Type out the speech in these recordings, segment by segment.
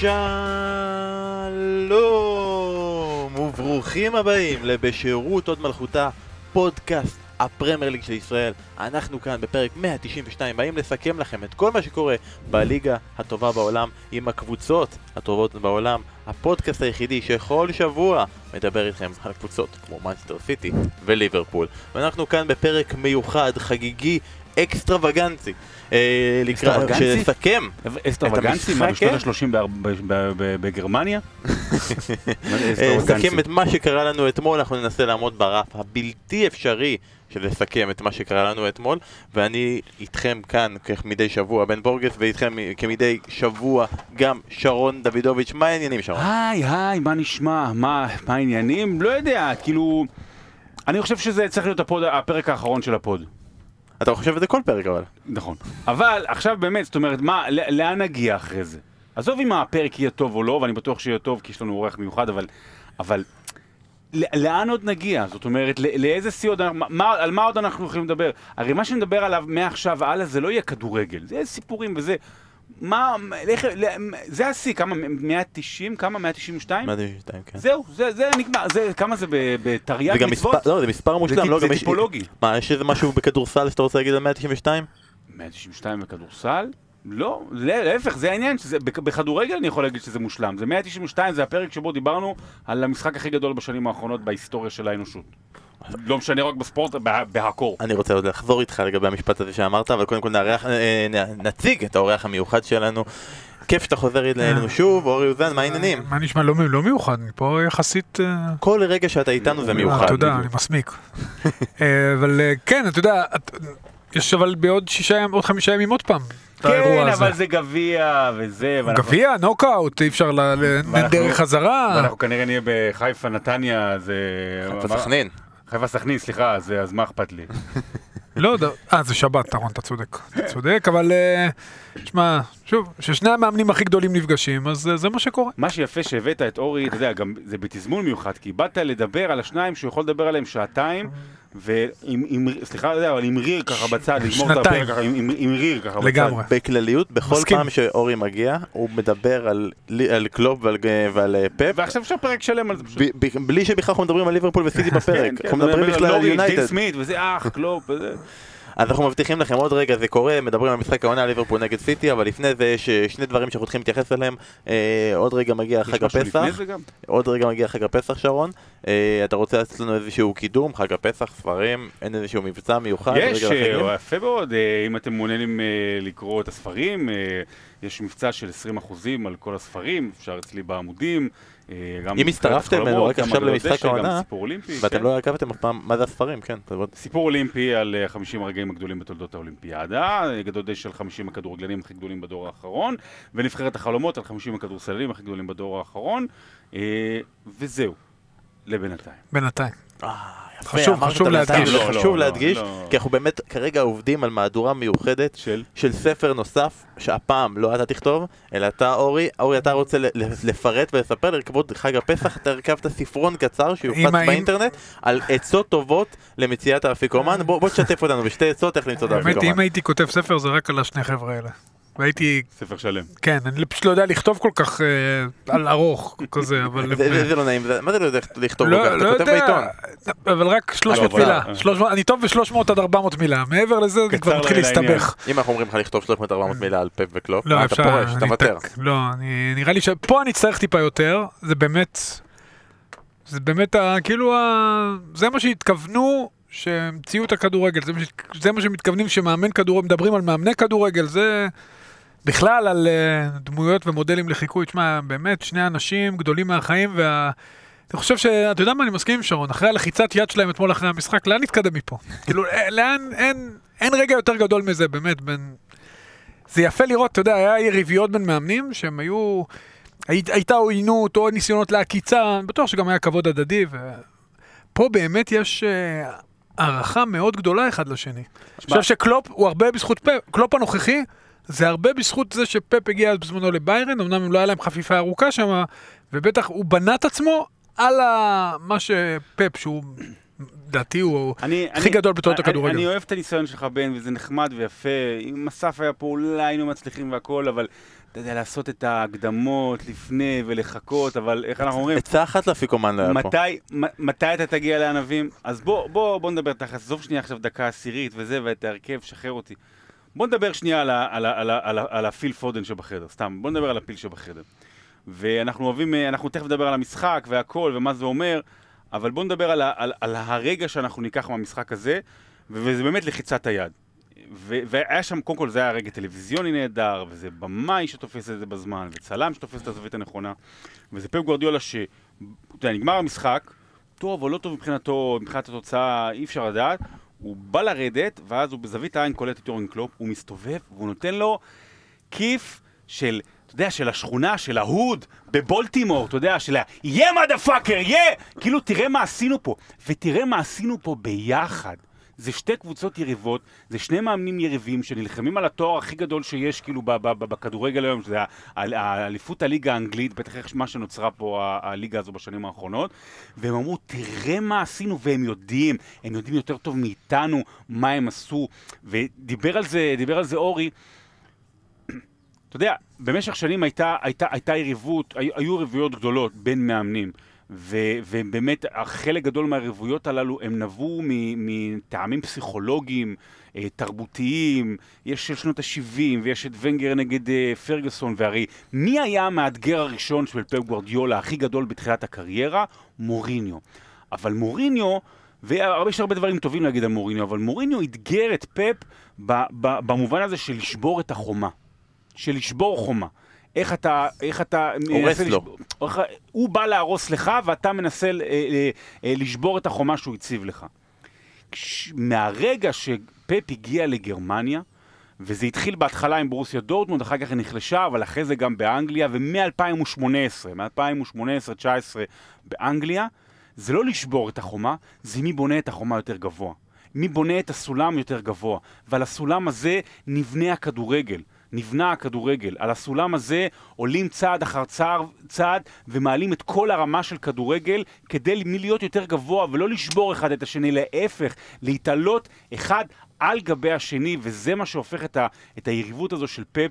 שלום וברוכים הבאים לבשירות עוד מלכותה, פודקאסט הפרמייר ליג של ישראל. אנחנו כאן בפרק 192 באים לסכם לכם את כל מה שקורה בליגה הטובה בעולם עם הקבוצות הטובות בעולם. הפודקאסט היחידי שכל שבוע מדבר איתכם על קבוצות כמו מנסטר סיטי וליברפול. ואנחנו כאן בפרק מיוחד, חגיגי, אקסטרווגנצי. אה, לקראת? שנסכם אסטרווגנצי? את מה, המשחק, בשנות ה-30 בגרמניה? נסכם את מה שקרה לנו אתמול, אנחנו ננסה לעמוד ברף הבלתי אפשרי של לסכם את מה שקרה לנו אתמול, ואני איתכם כאן כמדי שבוע, בן בורגס, ואיתכם כמדי שבוע גם שרון דוידוביץ', מה העניינים שרון? היי, היי, מה נשמע? מה העניינים? לא יודע, כאילו... אני חושב שזה צריך להיות הפרק האחרון של הפוד. אתה חושב את זה כל פרק אבל. נכון. אבל עכשיו באמת, זאת אומרת, מה, ל- לאן נגיע אחרי זה? עזוב אם הפרק יהיה טוב או לא, ואני בטוח שיהיה טוב כי יש לנו אורח מיוחד, אבל... אבל... ל- לאן עוד נגיע? זאת אומרת, ל- לאיזה שיא עוד... מה, מה- על מה עוד אנחנו יכולים לדבר? הרי מה שנדבר עליו מעכשיו והלאה זה לא יהיה כדורגל, זה יהיה סיפורים וזה... מה... איך, זה השיא, כמה? 190? כמה? 192? מה זה 2, כן. זהו, זה, זה נגמר, זה, כמה זה בתרי"ג מצוות? מספר, לא, זה מספר מושלם, לא, זה גם יש... טיפולוגי. מה, יש איזה משהו בכדורסל שאתה רוצה להגיד על 192? 192 בכדורסל? לא, לה- להפך, זה העניין, שזה, בכ- בכדורגל אני יכול להגיד שזה מושלם. זה 192, זה הפרק שבו דיברנו על המשחק הכי גדול בשנים האחרונות בהיסטוריה של האנושות. לא משנה רק בספורט, בה- בהקור. אני רוצה עוד לחזור איתך לגבי המשפט הזה שאמרת, אבל קודם כל נארח, אה, נ- נציג את האורח המיוחד שלנו. כיף שאתה חוזר אלינו שוב, אורי אוזן, מה העניינים? מה נשמע? לא, לא מיוחד, אני פה יחסית... אה, כל רגע שאתה איתנו זה אה, מיוחד. תודה. אני מסמיק. אה, אבל אה, כן, אתה יודע, את- יש אבל בעוד שישה ימים, עוד חמישה ימים עוד פעם. כן, אבל הזה. זה גביע וזה, ואנחנו- גביע, נוקאוט, אי אפשר ל- ל- ואנחנו- דרך חזרה. ואנחנו כנראה נהיה בחיפה, נתניה, זה... חיפה סכנין. חיפה סכנין, סליחה, אז אז מה אכפת לי? לא יודע, אה, זה שבת, נכון, אתה צודק. אתה צודק, אבל... אה, שמע, שוב, כששני המאמנים הכי גדולים נפגשים, אז אה, זה מה שקורה. מה שיפה שהבאת את אורי, אתה יודע, גם זה בתזמון מיוחד, כי באת לדבר על השניים שהוא יכול לדבר עליהם שעתיים, סליחה, לא יודע, אבל עם ריר ככה בצד, לגמור את. הפרק ככה, עם, ריר ככה בצד. לגמרי. בכלליות, בכל. פעם שאורי מגיע, הוא מדבר על קלופ ועל- ועל אה, פפ, ועכשיו אפשר פרק שלם על זה פשוט. בלי שבכלל אנחנו מדברים על ליברפול וסיטי בפרק, כן, אנחנו כן, מדברים מדבר בכלל על יונייטד. אז אנחנו מבטיחים לכם עוד רגע זה קורה, מדברים על משחק העונה ליברפול נגד סיטי, אבל לפני זה יש אה, שני דברים שאנחנו צריכים להתייחס אליהם. אה, עוד רגע מגיע חג הפסח? עוד רגע מגיע חג הפסח שרון. אה, אתה רוצה לעשות לנו איזשהו קידום, חג הפסח, ספרים, אין איזשהו מבצע מיוחד? יש? אה, יפה מאוד, אה, אם אתם מעוניינים אה, לקרוא את הספרים, אה, יש מבצע של 20% על כל הספרים, אפשר אצלי בעמודים. אה, גם אם הצטרפתם אלינו רק עכשיו למשחק העונה. ואתם כן. לא עקבתם אף פעם, מה זה הספרים, כן. תבוא- סיפור אולימפי על אה, 50 הרגעים הגדולים בתולדות האולימפיאדה, אגדות דשא על 50 הכדורגלנים הכי גדולים בדור האחרון, ונבחרת החלומות על 50 הכדורסלנים הכי גדולים בדור האחרון, אה, וזהו, לבינתיים. בינתיים. אה, חשוב, חשוב להדגיש. לא, לא, חשוב לא, להדגיש, לא. כי אנחנו באמת כרגע עובדים על מהדורה מיוחדת של? של ספר נוסף, שהפעם לא אתה תכתוב, אלא אתה אורי, אורי אתה רוצה לפרט ולספר לכבוד חג הפסח, אתה הרכבת ספרון קצר שיופץ ה- עם- באינטרנט על עצות טובות למציאת האפיקומן, בוא בוא תשתף אותנו בשתי עצות איך למצוא את האמת, אם האפיקומן. הייתי כותב ספר זה רק על השני חבר'ה האלה. והייתי, ספר שלם. כן, אני פשוט לא יודע לכתוב כל כך אה, על ארוך כזה, אבל... זה- זה זה לא נעים, מה זה לא יודע לכתוב לא? אתה לא כותב בעיתון. יודע, אבל רק 300 אבל- מילה, אה. 300 אני טוב ב-300 עד 400 מילה, מעבר לזה אני כבר מתחיל. להסתבך. אם אנחנו אומרים לך לכתוב 300-400 מילה על פפ וקלופ, לא, אתה פורש, אני תוותר. תק- לא, אני- נראה לי שפה אני אצטרך טיפה יותר, זה באמת, זה באמת, ה- כאילו, ה- זה מה שהתכוונו שהמציאו את הכדורגל, זה מה שמתכוונים שמאמן כדורגל, מדברים על מאמני כדורגל, זה בכלל על אה, דמויות ומודלים לחיקוי, תשמע, באמת, שני אנשים גדולים מהחיים, וה... אני חושב שאתה יודע מה, אני מסכים עם שרון, אחרי הלחיצת יד שלהם אתמול אחרי המשחק, לאן נתקדם מפה? כאילו, אה, לאן, אין, אין רגע יותר גדול מזה, באמת, בין... זה יפה לראות, אתה יודע, היה יריביות בין מאמנים שהם היו... הי- הייתה עוינות או ניסיונות לעקיצה, בטוח שגם היה כבוד הדדי, ופה באמת יש אה, הערכה מאוד גדולה אחד לשני. אני חושב שקלופ הוא הרבה בזכות פפ, קלופ הנוכחי, זה הרבה בזכות זה שפפ הגיע בזמנו לביירן, אמנם אם לא היה להם חפיפה ארוכה שם, ובטח הוא בנה את עצמו על ה... מה שפפ, שהוא לדעתי הוא אני, הכי גדול בתולדות אני- הכדורגל. אני אוהב את הניסיון שלך, בן, וזה נחמד ויפה. אם אסף היה פה, אולי היינו מצליחים והכל, אבל אתה יודע, לעשות את ההקדמות לפני ולחכות, אבל איך אנחנו אומרים? עצה אחת לאפיקומן לא היה פה. מתי אתה תגיע לענבים? אז בוא, בוא, בוא נדבר תכלס, עזוב שנייה עכשיו דקה עשירית וזה, ואת ההרכב, שחרר אותי. בוא נדבר שנייה על, ה, על, ה, על, ה, על, ה, על הפיל פודן שבחדר, סתם, בוא נדבר על הפיל שבחדר. ואנחנו אוהבים, אה, אנחנו תכף נדבר על המשחק והכל ומה זה אומר, אבל בוא נדבר על, ה, על, על הרגע שאנחנו ניקח מהמשחק הזה, וזה באמת לחיצת היד. ו- והיה שם, קודם כל זה היה רגע טלוויזיוני נהדר, וזה במאי שתופס את זה בזמן, וצלם שתופס את הזווית הנכונה, וזה פפ גורדיולה ש... אתה יודע, נגמר המשחק, טוב או לא טוב מבחינתו, מבחינת התוצאה, אי אפשר לדעת, הוא בא לרדת, ואז הוא בזווית העין קולט את יורגן קלופ, הוא מסתובב, והוא נותן לו כיף של... אתה יודע, של השכונה, של ההוד, בבולטימור, אתה יודע, של ה... יא מדה פאקר, יא! כאילו, תראה מה עשינו פה. ותראה מה עשינו פה ביחד. זה שתי קבוצות יריבות, זה שני מאמנים יריבים שנלחמים על התואר הכי גדול שיש כאילו בכדורגל היום, שזה האליפות הליגה האנגלית, בטח איך מה שנוצרה פה הליגה הזו בשנים האחרונות, והם אמרו, תראה מה עשינו, והם יודעים, הם יודעים יותר טוב מאיתנו מה הם עשו, ודיבר על זה, דיבר על זה אורי, אתה יודע, במשך שנים הייתה, הייתה, הייתה יריבות, היו יריבויות גדולות בין מאמנים. ו, ובאמת, חלק גדול מהיריבויות הללו הם נבעו מטעמים פסיכולוגיים, אה, תרבותיים, יש של שנות ה-70 ויש את ונגר נגד אה, פרגוסון, והרי מי היה המאתגר הראשון של פפ גוורדיולה, הכי גדול בתחילת הקריירה? מוריניו. אבל מוריניו, ויש הרבה דברים טובים להגיד על מוריניו, אבל מוריניו אתגר את פפ במובן הזה של לשבור את החומה. של לשבור חומה. איך אתה, איך אתה... הורס לו. לשבור- איך- הוא בא להרוס לך ואתה מנסה אה, אה, אה, לשבור את החומה שהוא הציב לך. כש- מהרגע שפפ הגיע לגרמניה, וזה התחיל בהתחלה עם ברוסיה דורטמונד, אחר כך היא נחלשה, אבל אחרי זה גם באנגליה, ומ-2018, מ-2018-2019 באנגליה, זה לא לשבור את החומה, זה מי בונה את החומה יותר גבוה. מי בונה את הסולם יותר גבוה. ועל הסולם הזה נבנה הכדורגל. נבנה הכדורגל. על הסולם הזה עולים צעד אחר צעד, ומעלים את כל הרמה של כדורגל כדי מלהיות יותר גבוה ולא לשבור אחד את השני, להפך, להתעלות אחד על גבי השני, וזה מה שהופך את, ה, את היריבות הזו של פפ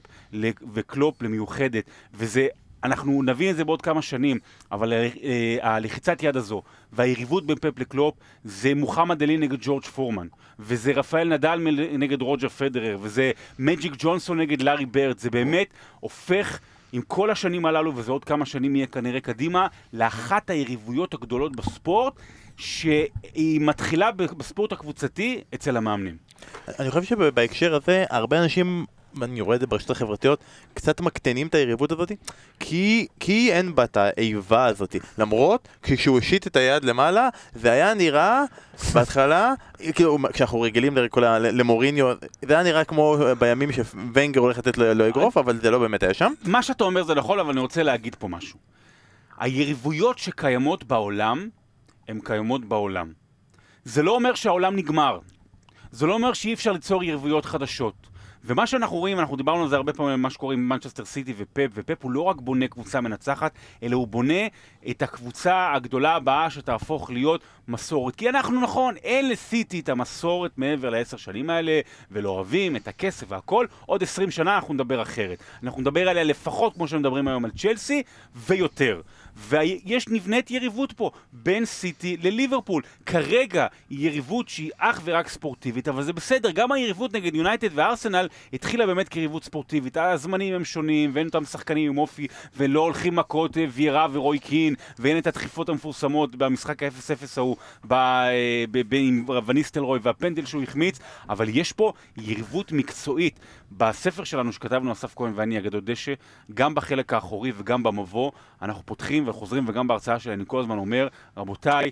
וקלופ למיוחדת. וזה אנחנו נבין את זה בעוד כמה שנים, אבל אה, אה, הלחיצת יד הזו והיריבות בין פפ לקלופ זה מוחמד עלי נגד ג'ורג' פורמן, וזה רפאל נדל נגד רוג'ר פדרר, וזה מג'יק ג'ונסון נגד לארי ברד, זה באמת הופך עם כל השנים הללו, וזה עוד כמה שנים יהיה כנראה קדימה, לאחת היריבויות הגדולות בספורט, שהיא מתחילה בספורט הקבוצתי אצל המאמנים. אני חושב שבהקשר הזה, הרבה אנשים, אני רואה את זה ברשתות החברתיות, קצת מקטנים את היריבות הזאת, כי, כי אין בה את האיבה הזאת. למרות, כשהוא השיט את היד למעלה, זה היה נראה, בהתחלה, כאילו, כשאנחנו רגילים לכל ה- למוריניו, זה היה נראה כמו בימים שוונגר הולך לתת לו לו אגרוף, אבל זה לא באמת היה שם. מה שאתה אומר זה נכון, אבל אני רוצה להגיד פה משהו. היריבויות שקיימות בעולם, הן קיימות בעולם. זה לא אומר שהעולם נגמר. זה לא אומר שאי אפשר ליצור יריבויות חדשות. ומה שאנחנו רואים, אנחנו דיברנו על זה הרבה פעמים, מה שקורה עם מנצ'סטר סיטי ופפ, ופפ הוא לא רק בונה קבוצה מנצחת, אלא הוא בונה את הקבוצה הגדולה הבאה שתהפוך להיות מסורת. כי אנחנו, נכון, אין לסיטי את המסורת מעבר לעשר שנים האלה, ולא אוהבים את הכסף והכל, עוד עשרים שנה אנחנו נדבר אחרת. אנחנו נדבר עליה לפחות כמו שמדברים היום על צ'לסי, ויותר. ויש נבנית יריבות פה בין סיטי לליברפול. כרגע היא יריבות שהיא אך ורק ספורטיבית, אבל זה בסדר, גם היריבות נגד יונייטד וארסנל התחילה באמת כיריבות ספורטיבית. הזמנים הם שונים, ואין אותם שחקנים עם אופי, ולא הולכים מכות אה, ויירה ורוי קין, ואין את הדחיפות המפורסמות במשחק ה-0-0 ההוא, אה, עם וניסטלרוי והפנדל שהוא החמיץ, אבל יש פה יריבות מקצועית. בספר שלנו שכתבנו אסף כהן ואני אגדות דשא, גם בחלק האחורי וגם במבוא, אנחנו פותחים וחוזרים, וגם בהרצאה שלי אני כל הזמן אומר, רבותיי,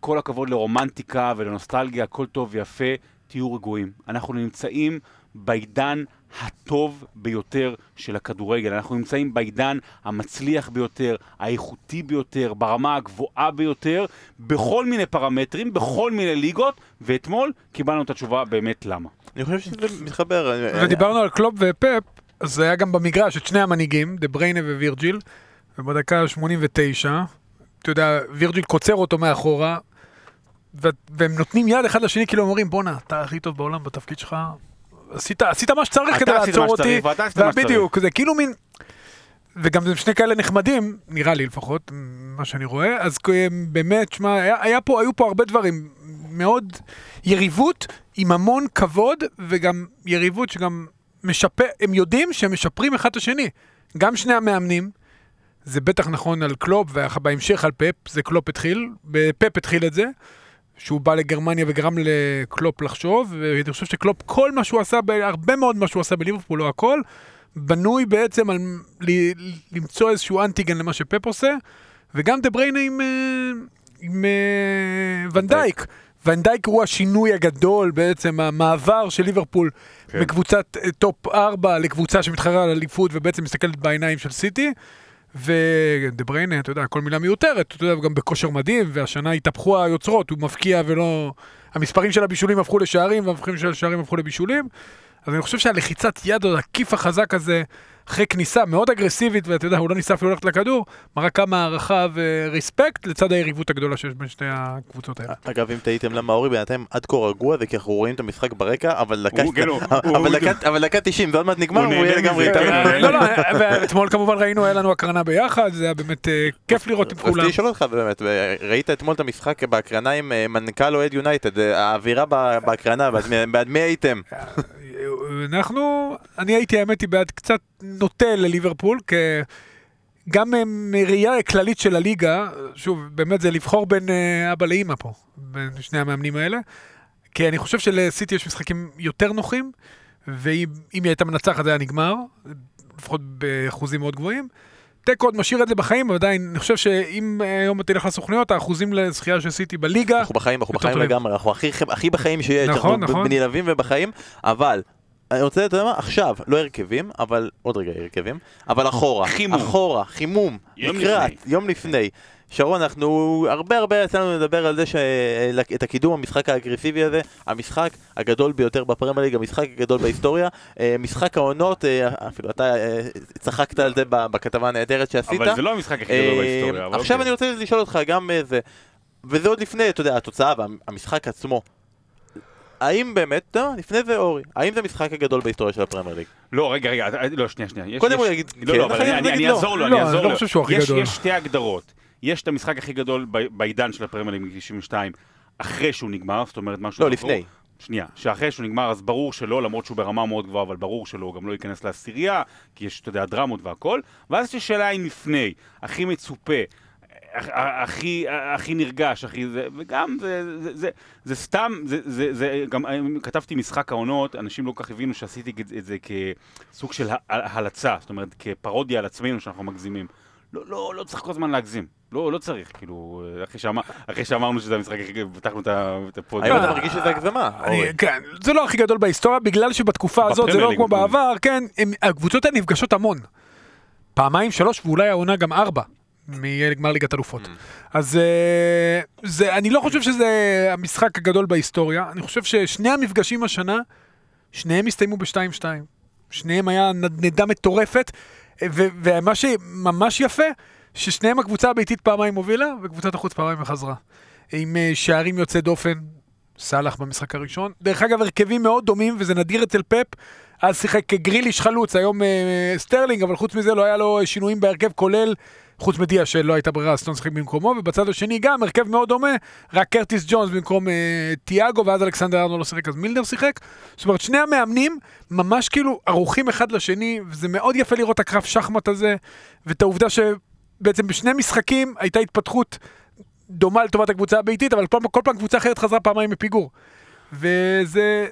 כל הכבוד לרומנטיקה ולנוסטלגיה, הכל טוב ויפה, תהיו רגועים. אנחנו נמצאים בעידן הטוב ביותר של הכדורגל. אנחנו נמצאים בעידן המצליח ביותר, האיכותי ביותר, ברמה הגבוהה ביותר, בכל מיני פרמטרים, בכל מיני ליגות, ואתמול קיבלנו את התשובה באמת למה. אני חושב שזה מתחבר. ודיברנו על קלופ ופפ, אז זה היה גם במגרש את שני המנהיגים, דה בריינה ווירג'יל, ובדקה ה-89, אתה יודע, וירג'יל קוצר אותו מאחורה, ו- והם נותנים יד אחד לשני, כאילו אומרים, בואנה, אתה הכי טוב בעולם בתפקיד שלך, עשית, עשית מה שצריך כדי לעצור אותי, ואתה עשית מה שצריך. בדיוק, זה כאילו מין, וגם הם שני כאלה נחמדים, נראה לי לפחות, מה שאני רואה, אז כ- באמת, שמע, היה, היה פה, היו פה הרבה דברים, מאוד יריבות עם המון כבוד, וגם יריבות שגם משפר, הם יודעים שהם משפרים אחד את השני, גם שני המאמנים, זה בטח נכון על קלופ, ובהמשך על פפ, זה קלופ התחיל, פפ התחיל את זה, שהוא בא לגרמניה וגרם לקלופ לחשוב, ואני חושב שקלופ, כל מה שהוא עשה, הרבה מאוד מה שהוא עשה בליברפול, לא הכל, בנוי בעצם על ל- למצוא איזשהו אנטיגן למה שפפ עושה, וגם דה בריינה עם, אה, עם אה, ונדייק. ונדייק הוא השינוי הגדול בעצם, המעבר של ליברפול כן. מקבוצת אה, top 4 לקבוצה שמתחרה על אליפות ובעצם מסתכלת בעיניים של סיטי. ודה בריינה, אתה יודע, כל מילה מיותרת, אתה יודע, גם בכושר מדהים, והשנה התהפכו היוצרות, הוא מבקיע ולא... המספרים של הבישולים הפכו לשערים, והמספרים של השערים הפכו לבישולים. אז אני חושב שהלחיצת יד, הכיף החזק הזה, אחרי כניסה מאוד אגרסיבית, ואתה יודע, הוא לא ניסה אפילו ללכת לכדור, מראה כמה הערכה ורספקט לצד היריבות הגדולה שיש בין שתי הקבוצות האלה. אגב, אם תהיתם למה אורי בינתיים עד כה רגוע, זה כי אנחנו רואים את המשחק ברקע, אבל דקה- הוא, כן, הוא- אבל הוא- דקה- אבל דקה 90, ועוד מעט נגמר, הוא יהיה לגמרי איתנו. כן. לא, לא, ואתמול כמובן ראינו, היה לנו הקרנה ביחד, זה היה באמת אה, כיף לראות את כולם. רציתי לשאול אותך באמת, ראית אתמול את המשחק בהקרנה עם אה, מנכ"ל אוהד יונייטד, אה, האווירה בהקרנה, בעד מי הייתם? אנחנו, אני הייתי האמת היא בעד קצת נוטה לליברפול, גם אה, מראייה כללית של הליגה, שוב, באמת זה לבחור בין אה, אבא לאימא פה, בין שני המאמנים האלה, כי אני חושב שלסיטי יש משחקים יותר נוחים, ואם אם היא הייתה מנצחת זה היה נגמר, לפחות באחוזים מאוד גבוהים. תיקו עוד משאיר את זה בחיים, אבל עדיין, אני חושב שאם אה, היום תלך לסוכניות, האחוזים לזכייה של סיטי בליגה, אנחנו בחיים, אנחנו בחיים. לגמרי, אנחנו הכי- הכי בחיים שיש, נכון, אנחנו נכון. נלהבים ובחיים, אבל... אני רוצה, אתה יודע מה, עכשיו, לא הרכבים, אבל, עוד רגע הרכבים, אבל אחורה, חימום. אחורה, חימום, יום לקראת, לפני. יום לפני. שרון, אנחנו הרבה הרבה יצא לנו לדבר על זה שאת הקידום המשחק האגרסיבי הזה, המשחק הגדול ביותר בפרמייר ליג, המשחק הגדול בהיסטוריה, אה, משחק העונות, אה, אפילו אתה אה, צחקת על זה בכתבה הנהדרת שעשית. אבל זה לא המשחק הכי גדול בהיסטוריה. אה, עכשיו אוקיי. אני רוצה לשאול אותך גם אה, זה, וזה עוד לפני, אתה יודע, התוצאה והמשחק עצמו. האם באמת, אתה יודע מה, לפני זה אורי, האם זה המשחק הגדול בהיסטוריה של הפרמייר ליג? לא, רגע, רגע, אתה- לא, שנייה, שנייה. קודם הוא יגיד לא, כן, לא, אבל אחרי זה אני- אני יגיד אני לא. אעזור לו, לא, אני אעזור לא לו. חושב שהוא הכי יש- גדול. יש שתי הגדרות. יש את המשחק הכי גדול ב- בעידן של הפרמייר ליג מ-92, אחרי שהוא נגמר, זאת אומרת משהו... לא. לפני. שנייה, שאחרי שהוא נגמר אז ברור שלא, למרות שהוא ברמה מאוד גבוהה, אבל ברור שלא, הוא גם לא ייכנס לעשירייה, כי יש, אתה יודע, דרמות והכל. ואז יש שאלה אם לפני, הכי מצופה, הכי, הכי נרגש, הכי זה, וגם זה, זה, זה, זה סתם, זה, זה, זה, גם כתבתי משחק העונות, אנשים לא כל כך הבינו שעשיתי את זה- את זה כסוג של הלצה, זאת אומרת, כפרודיה על עצמנו שאנחנו מגזימים. לא, לא, לא צריך כל הזמן להגזים. לא, לא צריך, כאילו, אחרי, שאמר, אחרי שאמרנו שזה המשחק הכי גדול, פתחנו את הפוד. האם אתה מרגיש שזה הגזמה? אורי? כן, זה לא הכי גדול בהיסטוריה, בגלל שבתקופה הזאת זה לא כמו. בעבר, כן, הם, הקבוצות האלה נפגשות המון. פעמיים, שלוש, ואולי העונה גם ארבע. מגמר ליגת אלופות. אז אה, זה, אני לא חושב שזה המשחק הגדול בהיסטוריה, אני חושב ששני המפגשים השנה, שניהם הסתיימו ב-2-2. שניהם היה נדנדה מטורפת, ו- ומה שממש יפה, ששניהם הקבוצה הביתית פעמיים הובילה, וקבוצת החוץ פעמיים חזרה. עם אה, שערים יוצאי דופן, סאלח במשחק הראשון. דרך אגב, הרכבים מאוד דומים, וזה נדיר אצל פפ. אז שיחק גריליש חלוץ, היום אה, סטרלינג, אבל חוץ מזה לא היה לו שינויים בהרכב, כולל, חוץ מדיאש שלא הייתה ברירה, סטונס שיחק במקומו, ובצד השני גם הרכב מאוד דומה, רק קרטיס ג'ונס במקום אה, תיאגו, ואז אלכסנדר ארנולד לא שיחק, אז מילנר שיחק. זאת אומרת, שני המאמנים ממש כאילו ערוכים אחד לשני, וזה מאוד יפה לראות את הקרב שחמט הזה, ואת העובדה שבעצם בשני משחקים הייתה התפתחות דומה לטובת הקבוצה הביתית, אבל כל, כל פעם קבוצה אחרת חזרה פעמיים מפיגור. וזה,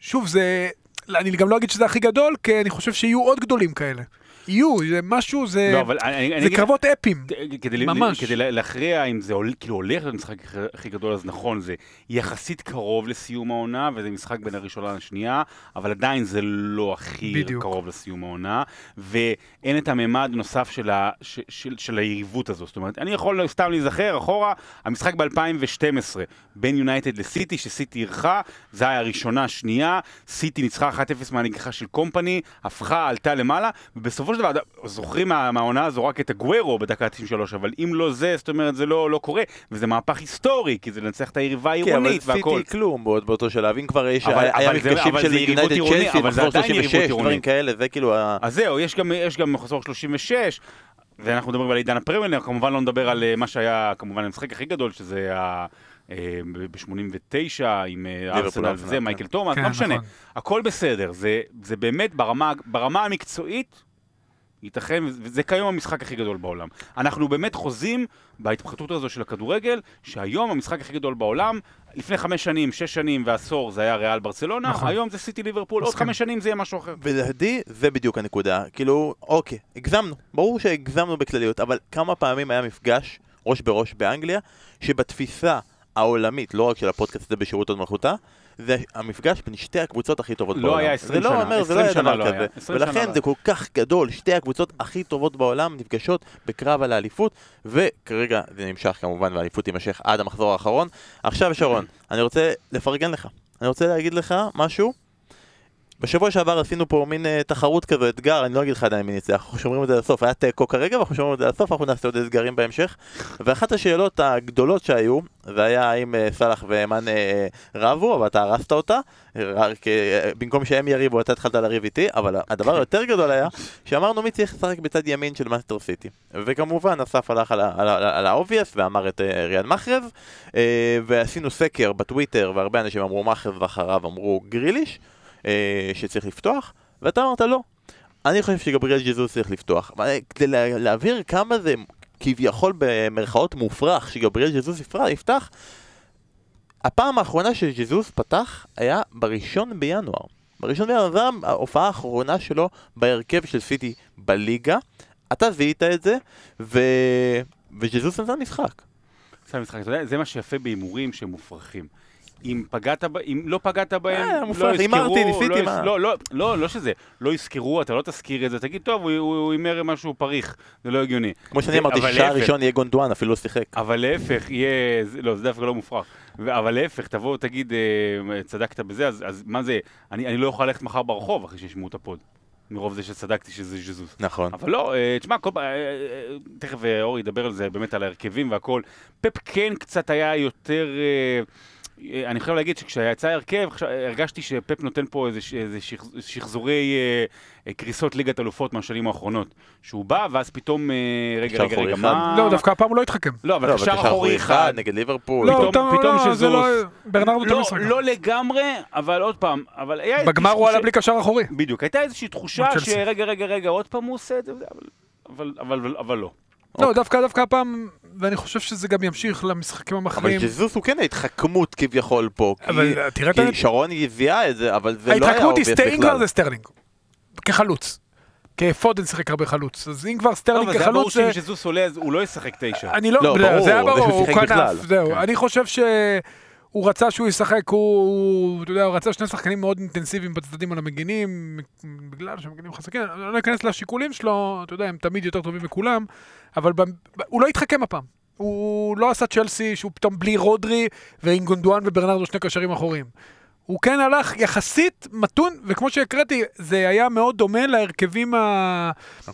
שוב, זה, אני גם לא אגיד שזה הכי גדול, כי אני חושב שיהיו עוד גדולים כאלה. יהיו, זה משהו, זה, לא, אבל אני, אני זה אגיד- קרבות אפיים. כדי, ממש. כדי לה- להכריע אם זה עול, כאילו הולך להיות המשחק הכי- גדול, אז נכון, זה יחסית קרוב לסיום העונה, וזה משחק בין הראשונה לשנייה, אבל עדיין זה לא הכי בדיוק. קרוב לסיום העונה, ואין את הממד הנוסף של, ה, ש, של, של היריבות הזו. זאת אומרת, אני יכול סתם להיזכר אחורה, המשחק ב-2012 בין יונייטד לסיטי, שסיטי אירחה, זה היה הראשונה, שנייה, סיטי ניצחה 1-0 מהנגיחה של קומפני, הפכה, עלתה למעלה, ובסופו בסופו של דבר, זוכרים מה- מהעונה הזו רק את הגוורו בדקה 93, אבל אם לא זה, זאת אומרת, זה לא לא קורה, וזה מהפך היסטורי, כי זה לנצח את היריבה כן, אבל העירונית והכל. סיטי כלום בעוד באותו שלב, אם כבר יש, אבל- היה אבל מפגשים אבל של זה יריבות יונייטד עירוני, צ'לסי, אבל זה מחזור עדיין יריבות 36, דברים עירוני. כאלה, זה כאילו ה... אז זהו, יש גם, יש גם מחזור 36, ואנחנו מדברים על עידן הפרמייר, כמובן לא נדבר על אה, מה שהיה, כמובן, המשחק הכי גדול, שזה היה ב-89 עם אה, ארסנל ארסנל, וזה, כן. מייקל תומאס, כן, לא משנה. נכון. הכל בסדר, זה, זה באמת ברמה, ברמה המקצועית, ייתכן, וזה כיום המשחק הכי גדול בעולם. אנחנו באמת חוזים בהתפתחות הזו של הכדורגל, שהיום המשחק הכי גדול בעולם, לפני חמש שנים, שש שנים ועשור זה היה ריאל ברצלונה, נכון. היום זה סיטי ליברפול, עוד מסכים. חמש שנים זה יהיה משהו אחר. ולדעתי זה בדיוק הנקודה, כאילו, אוקיי, הגזמנו, ברור שהגזמנו בכלליות, אבל כמה פעמים היה מפגש ראש בראש באנגליה, שבתפיסה העולמית, לא רק של הפודקאסט הזה בשירות עוד מלכותה, זה המפגש בין שתי הקבוצות הכי טובות לא בעולם. היה 20 זה לא שנה, אומר, זה 20 לא היה שנה דבר לא כזה. היה, 20 שנה ולכן לא זה כל כך גדול, שתי הקבוצות הכי טובות בעולם נפגשות בקרב על האליפות, וכרגע זה נמשך כמובן, והאליפות תימשך עד המחזור האחרון. עכשיו שרון, אני רוצה לפרגן לך. אני רוצה להגיד לך משהו. בשבוע שעבר עשינו פה מין uh, תחרות כזו, אתגר, אני לא אגיד לך עדיין מי ניצח, אנחנו שומרים את זה לסוף, היה תיקו כרגע ואנחנו שומרים את זה לסוף, אנחנו נעשה עוד אתגרים בהמשך. ואחת השאלות הגדולות שהיו, זה היה האם uh, סאלח ואמן uh, רבו, אבל אתה הרסת אותה, רק, במקום שהם יריבו אתה התחלת לריב איתי, אבל הדבר היותר גדול היה, שאמרנו מי צריך לשחק בצד ימין של מנצ'סטר סיטי. וכמובן אסף הלך על על ה- על ה-obvious ואמר את ריאד מחרז, ועשינו סקר בטוויטר, והרבה אנשים אמרו מחרז ואחריו אמרו גריליש. אה, שצריך לפתוח, ואתה אמרת לא. אני חושב שגבריאל ג'זוס צריך לפתוח. אה, כדי לה, להבהיר כמה זה כביכול במרכאות מופרך שגבריאל ג'זוס יפתח, הפעם האחרונה שג'זוס פתח היה בראשון בינואר. בראשון בינואר זו ההופעה האחרונה שלו בהרכב של סיטי בליגה. אתה זיהית את זה, ו... וג'זוס נתן משחק. עשה משחק, אתה יודע, זה מה שיפה בהימורים שהם מופרכים. אם פגעת, אם לא פגעת בהם, אה, לא יזכרו, הימרתי, ניסיתי, לא, מה? לא, לא, לא, לא שזה, לא יזכרו, אתה לא תזכיר את זה, תגיד, טוב, הוא- הימר משהו פריך, זה לא הגיוני. כמו שאני אמרתי, להפך. ראשון יהיה גונדואן, אפילו לא שיחק. אבל להפך, יהיה, לא, זה דווקא לא מופרך. אבל להפך, תבוא, תגיד, אה, צדקת בזה, אז, אז מה זה, אני, אני לא אוכל ללכת מחר ברחוב אחרי שישמעו את הפוד. מרוב זה שצדקתי שזה ז'זוס. נכון. אבל לא, אה, תשמע, כל פעם, תכף אורי ידבר על זה, באמת על ההרכבים והכל. פפ כן קצת היה יותר... אני חייב להגיד שכשיצא ההרכב, הרגשתי שפפ נותן פה איזה, איזה שח, שחזורי אה, אה, קריסות ליגת אלופות מהשנים האחרונות. שהוא בא, ואז פתאום, אה, רגע, רגע, רגע. מה... לא, דווקא הפעם הוא לא התחכם. לא, אבל לא, קשר אחורי אחד. נגד ליברפול. לא, פתאום- פתאום- פתאום לא, זה לא- שזוס- ברנרדו לא, לא לגמרי, אבל עוד פעם, אבל היה בגמר הוא עלה בלי קשר אחורי. בדיוק, הייתה איזושהי תחושה. שרגע, רגע, רגע, עוד פעם הוא עושה את זה, אבל, אבל, אבל, אבל לא. לא, דווקא דווקא הפעם, ואני חושב שזה גם ימשיך למשחקים אבל המכריעים. ג'זוס הוא כן ההתחכמות כביכול פה. כי- אבל אה, תראה את כי שרון זיהה את זה, אבל זה לא היה ההתחכמות היא obvious סטרלינג כבר בכלל. זה סטרלינג. כחלוץ. כפודן שיחק הרבה חלוץ. אז אם כבר לא, סטרלינג אבל זה היה ברור כחלוץ... זה- שאם ז'זוס עולה, אז הוא לא ישחק תשע. אני לא, לא, זה- ברור, זה היה ברור, הוא בכלל. כנף, זהו. כן. אני חושב שהוא רצה שהוא ישחק, הוא, הוא- אתה יודע, הוא רצה שני שחקנים מאוד אינטנסיביים בצדדים על המגינים, בגלל שהם מגינים חזקים, אני לא אכנס לשיקולים שלו, אתה יודע, הם תמיד יותר טובים מכולם, אבל ב- הוא לא התחכם הפעם. הוא לא עשה צ'לסי שהוא פתאום בלי רודרי ועם גונדואן וברנרדו שני קשרים אחוריים. הוא כן הלך יחסית מתון, וכמו שהקראתי, זה היה מאוד דומה להרכבים ה...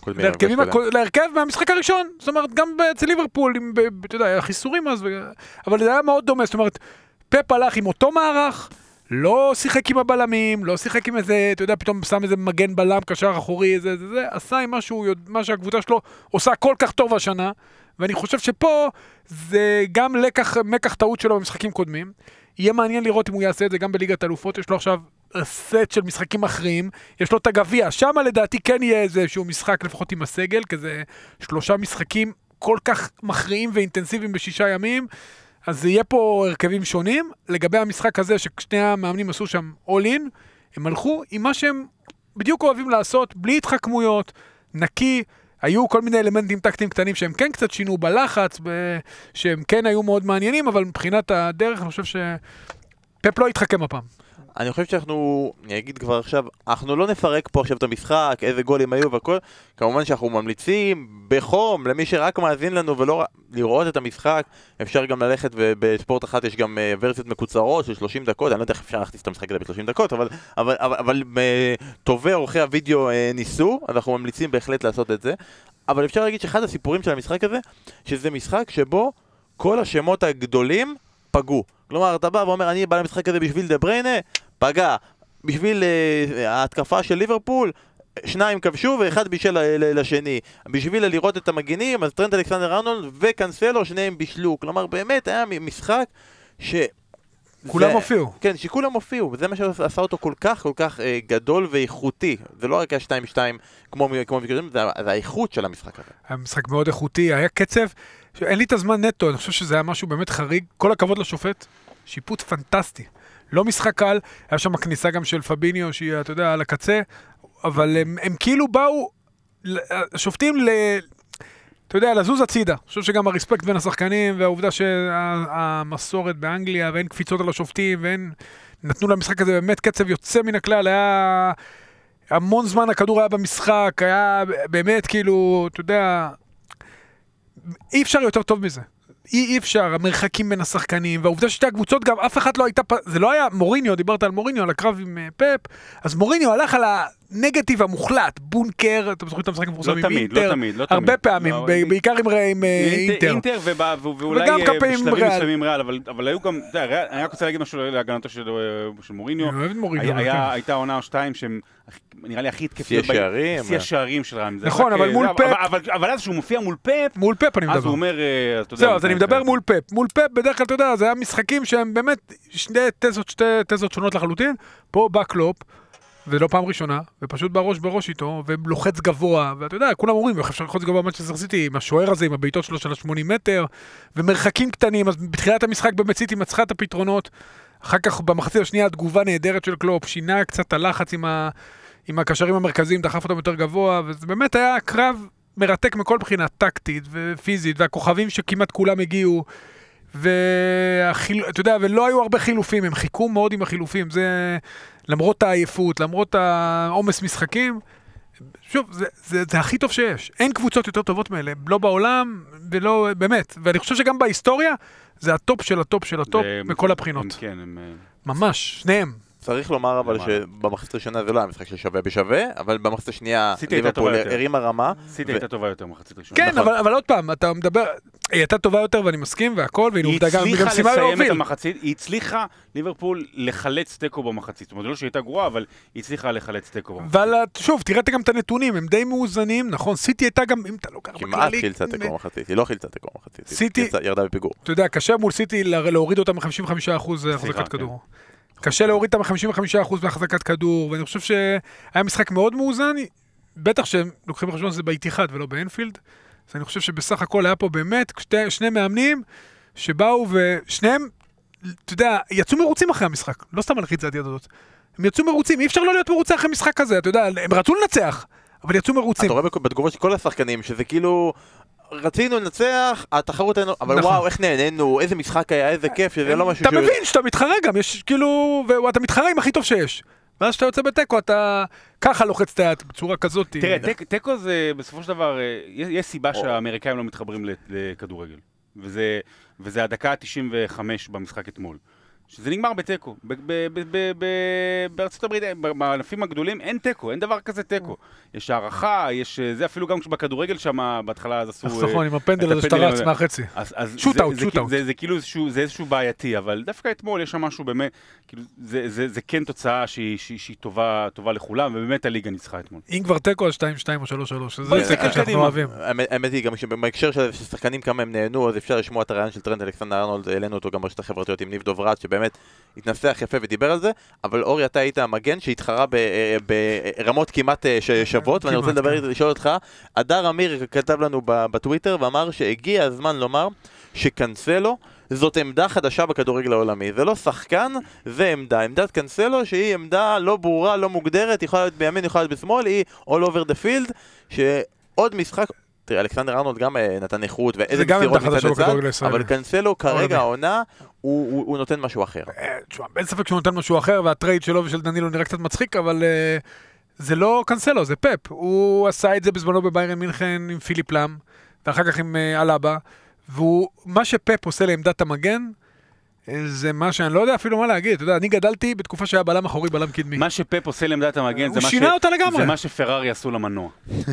להרכבים, הכ... להרכב מהמשחק הראשון, זאת אומרת, גם אצל ליברפול, עם, אתה יודע, היה חיסורים אז, ו... אבל זה היה מאוד דומה, זאת אומרת, פפ הלך עם אותו מערך, לא שיחק עם הבלמים, לא שיחק עם איזה, אתה יודע, פתאום שם איזה מגן בלם, קשר אחורי, איזה, זה, זה, עשה עם שהוא, יודע- מה שהקבוצה שלו עושה כל כך טוב השנה, ואני חושב שפה זה גם לקח, מקח טעות שלו במשחקים קודמים. יהיה מעניין לראות אם הוא יעשה את זה גם בליגת אלופות, יש לו עכשיו סט של משחקים מכריעים, יש לו את הגביע, שם לדעתי כן יהיה איזשהו משחק לפחות עם הסגל, כזה שלושה משחקים כל כך מכריעים ואינטנסיביים בשישה ימים, אז יהיה פה הרכבים שונים. לגבי המשחק הזה, ששני המאמנים עשו שם all in, הם הלכו עם מה שהם בדיוק אוהבים לעשות, בלי התחכמויות, נקי. היו כל מיני אלמנטים טקטיים קטנים שהם כן קצת שינו בלחץ. שהם כן היו מאוד מעניינים, אבל מבחינת הדרך אני חושב שפפ לא התחכם הפעם. אני חושב שאנחנו, אני אגיד כבר עכשיו, אנחנו לא נפרק פה עכשיו את המשחק, איזה גולים היו והכל, כמובן שאנחנו ממליצים בחום למי שרק מאזין לנו ולא לראות את המשחק, אפשר גם ללכת ובספורט אחת יש גם אה, ורסיות מקוצרות של 30 דקות, אני לא יודע איך אפשר להכניס את המשחק הזה ב-30 דקות, אבל, אבל, אבל, אבל אה, טובי עורכי הוידאו אה, ניסו, אנחנו ממליצים בהחלט לעשות את זה, אבל אפשר להגיד שאחד הסיפורים של המשחק הזה, שזה משחק שבו כל השמות הגדולים פגעו. כלומר, אתה בא ואומר, אני בא למשחק הזה בשביל דה בריינה, פגע. בשביל uh, ההתקפה של ליברפול, שניים כבשו ואחד בישל לשני. בשביל לראות את המגינים, אז טרנט אלכסנדר ארנולד וקנסלו, שניהם בישלו. כלומר, באמת היה משחק ש... כולם הופיעו. כן, שכולם הופיעו, וזה מה שעשה אותו כל כך כל כך אה, גדול ואיכותי. זה לא רק היה 2-2 כמו כמו זה, זה האיכות של המשחק הזה. היה משחק מאוד איכותי, היה קצב, אין לי את הזמן נטו, אני חושב שזה היה משהו באמת חריג. כל הכבוד לשופט, שיפוט פנטסטי. לא משחק קל, היה שם כניסה גם של פביניו, שהיא, אתה יודע, על הקצה, אבל הם, הם כאילו באו, השופטים ל... אתה יודע, לזוז הצידה. אני חושב שגם הרספקט בין השחקנים, והעובדה שהמסורת באנגליה, ואין קפיצות על השופטים, ואין... נתנו למשחק הזה באמת קצב יוצא מן הכלל, היה... המון זמן הכדור היה במשחק, היה באמת כאילו, אתה יודע, אי אפשר יותר טוב מזה. אי, אפשר, המרחקים בין השחקנים, והעובדה ששתי הקבוצות גם, אף אחד לא הייתה, זה לא היה מוריניו, דיברת על מוריניו, על הקרב עם אה, פפ, אז מוריניו הלך על הנגטיב המוחלט, בונקר, אתם זוכרים את המשחק המפורסם לא עם תמיד, אינטר, לא תמיד, לא תמיד. הרבה פעמים, לא, ב- בעיקר עם, עם אה, אינטר. אינטר, ובא- ואולי וגם אה, כמה פעמים בשלבים ריאל. מסוימים ריאל, אבל אבל היו גם, אתה יודע, אני רק רוצה להגיד משהו להגנתו של אה, של מוריניו. אני אוהב את מוריניו, היה- כן. הייתה עונה או שתיים שהם, נראה לי הכי התקפיות. שיא השערים. שיא השערים של. זה נכון, אבל מול פפ- אבל- אז כשהוא מופיע מול פפ, מול פפ אני אז מדבר. הוא אומר, אתה יודע... זהו, אז אני מדבר מול פפ. מול פפ בדרך כלל, אתה יודע, זה היה משחקים שהם באמת שני תזות, שתי תזות שונות לחלוטין. פה בא קלופ, ולא פעם ראשונה, ופשוט בא ראש בראש איתו, ולוחץ גבוה, ואתה יודע, כולם אומרים, איך אפשר ללחוץ גבוה במנצ'סטר סיטי, עם השוער הזה, עם הבעיטות שלו של ה-80 מטר, ומרחקים קטנים, אז בתחילת המשחק באמת סיטי מצחה את הפתרונות. אחר כך במחצית השנייה תגובה נהדרת של קלופ, שינה קצת את הלחץ עם, ה... עם הקשרים המרכזיים, דחף אותם יותר גבוה, וזה באמת היה קרב מרתק מכל בחינה, טקטית ופיזית, והכוכבים שכמעט כולם הגיעו, ואתה יודע, ולא היו הרבה חילופים, הם חיכו מאוד עם החילופים, זה למרות העייפות, למרות העומס משחקים, שוב, זה, זה, זה הכי טוב שיש. אין קבוצות יותר טובות מאלה, לא בעולם, ולא, באמת. ואני חושב שגם בהיסטוריה, זה הטופ של הטופ של הטופ מכל הם- הבחינות. כן, הם... אה, ממש, שניהם. צריך לומר אבל. שבמחצית הראשונה זה לא היה משחק של שווה בשווה, אבל במחצית השנייה ליברפול. הרימה רמה. סיטי הייתה טובה יותר מחצית ראשונה. כן, נכון. אבל, אבל עוד פעם, אתה מדבר, היא הייתה טובה יותר ואני מסכים והכל, והנה היא עובדה גם, היא הצליחה סיימה לסיים את להוביל. המחצית, היא הצליחה, ליברפול, לחלץ תיקו במחצית. זאת אומרת, לא שהיא הייתה גרועה, אבל היא הצליחה לחלץ תיקו במחצית. אבל שוב, תראה גם את הנתונים, הם די מאוזנים, נכון, סיטי הייתה גם, אם אתה לוקח כמעט בכללי, חילצה תיקו במחצית, היא לא חילצה תיקו במחצית, היא סיטי- ירדה בפיגור. אתה יודע, קשה מול סיטי לה- להוריד אותה מ-55% החזקת כן. כדור. קשה להוריד אותה מ-55% מהחזקת כדור, ואני חושב שהיה משחק מאוד מאוזן, בטח שהם לוקחים בחשבון שזה באיתיחד ולא באנפילד, אז אני חושב שבסך הכל היה פה באמת שתי, שני מאמנים שבאו ושניהם, אתה יודע, יצאו מרוצים אחרי המשחק, לא סתם הלחיצת היד הזאת. הם יצאו מרוצים, אי אפשר לא להיות מרוצה אחרי משחק כזה, אתה יודע, הם רצו לנצח, אבל יצאו מרוצים. אתה רואה בתגובות של כל השחקנים שזה כאילו... רצינו לנצח, התחרות היינו, אבל נכון. וואו, איך נהנינו, איזה משחק היה, איזה כיף, שזה לא משהו אתה שהוא- מבין שאתה מתחרה גם, יש כאילו, ואתה מתחרה עם הכי טוב שיש. ואז כשאתה יוצא בתיקו, אתה ככה לוחץ את היד, בצורה כזאת. תראה, תק- תיקו זה בסופו של דבר, אה, יש יש סיבה שהאמריקאים לא מתחברים לכדורגל. וזה וזה הדקה ה-95 במשחק אתמול. שזה נגמר בתיקו. בארצות הברית, אה, בענפים הגדולים אין תיקו, אין דבר כזה תיקו. יש הערכה, יש אה, זה, אפילו גם בכדורגל שם, בהתחלה אז עשו... אה, נכון, עם הפנדל הזה שאתה רץ. מהחצי. אז, אז shoot זה, out, זה, shoot כאילו- out. זה, זה כאילו איזשהו, בעייתי, אבל דווקא אתמול יש שם משהו באמת, כאילו, זה, זה, זה כן תוצאה שהיא, טובה, טובה לכולם, ובאמת הליגה ניצחה אתמול. אם כבר תיקו, אז 2-2 או 3-3. בוא זה תיקו שאנחנו. אוהבים. האמת האמת היא גם שבהקשר של שחקנים כמה הם נהנו, אז אפשר לשמוע את הרעיון של טרנד אלכסנדר ארנולד, העלינו אותו גם ברשת החברתיות עם ניב דוברת, שבאמת התנסח יפה ודיבר על זה, אבל אורי, אתה היית המגן שהתחרה ב- אה, ברמות כמעט אה, ש- שוות, ואני רוצה לדבר, כן. לשאול אותך, הדר אמיר כתב לנו בטוויטר ואמר שהגיע הזמן לומר שקנסלו זאת עמדה חדשה בכדורגל העולמי, זה לא שחקן, זה עמדה. עמדת קנסלו שהיא עמדה לא ברורה, לא מוגדרת, יכולה להיות בימין, יכולה להיות בשמאל, היא all over the field, שעוד משחק... תראה, אלכסנדר ארנולד גם אה, נתן איכות ואיזה מסירות מצד לצד. אבל קנסלו כרגע. העונה הוא, הוא, הוא נותן משהו אחר. אה, תשמע, אין ספק שהוא נותן משהו אחר, והטרייד שלו ושל דנילו נראה קצת מצחיק, אבל אה, זה לא קנסלו, זה פפ. הוא עשה את זה בזמנו בביירן מינכן עם פיליפ לאם, ואחר כך עם אה, אלאבה, ומה שפפ עושה לעמדת המגן, זה מה שאני לא יודע אפילו מה להגיד. אתה יודע, אני גדלתי בתקופה שהיה בלם אחורי, בלם קדמי. מה שפפ עושה לעמדת המגן זה מה ש- שינה אותה לגמרי. זה מה שפרארי עשו למנוע.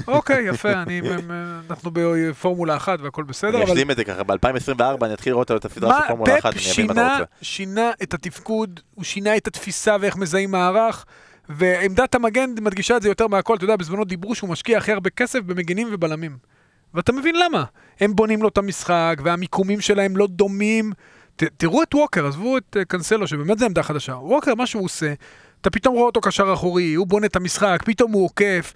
אוקיי, יפה, אני, אנחנו בפורמולה אחת והכל בסדר, אני אבל... אשלים את זה ככה, ב-2024 אני אתחיל לראות את הסדרה מה של פורמולה 1, פפ אני אבין מה אתה שינה, רוצה. שינה את התפקוד, הוא שינה את התפיסה ואיך מזהים מערך, ועמדת המגן מדגישה את זה יותר מהכל. אתה יודע, בזמנו דיברו שהוא משקיע הכי הרבה כסף במגינים ובלמים. ואתה מבין למה. הם בונים לו את המשחק, והמיקומים שלהם לא דומים. ת, תראו את ווקר, עזבו את uh, קנסלו, שבאמת זה עמדה חדשה. ווקר, מה שהוא עושה, אתה פתאום רואה אותו קשר אחורי, הוא בונה את המשחק, פתאום הוא עוקף,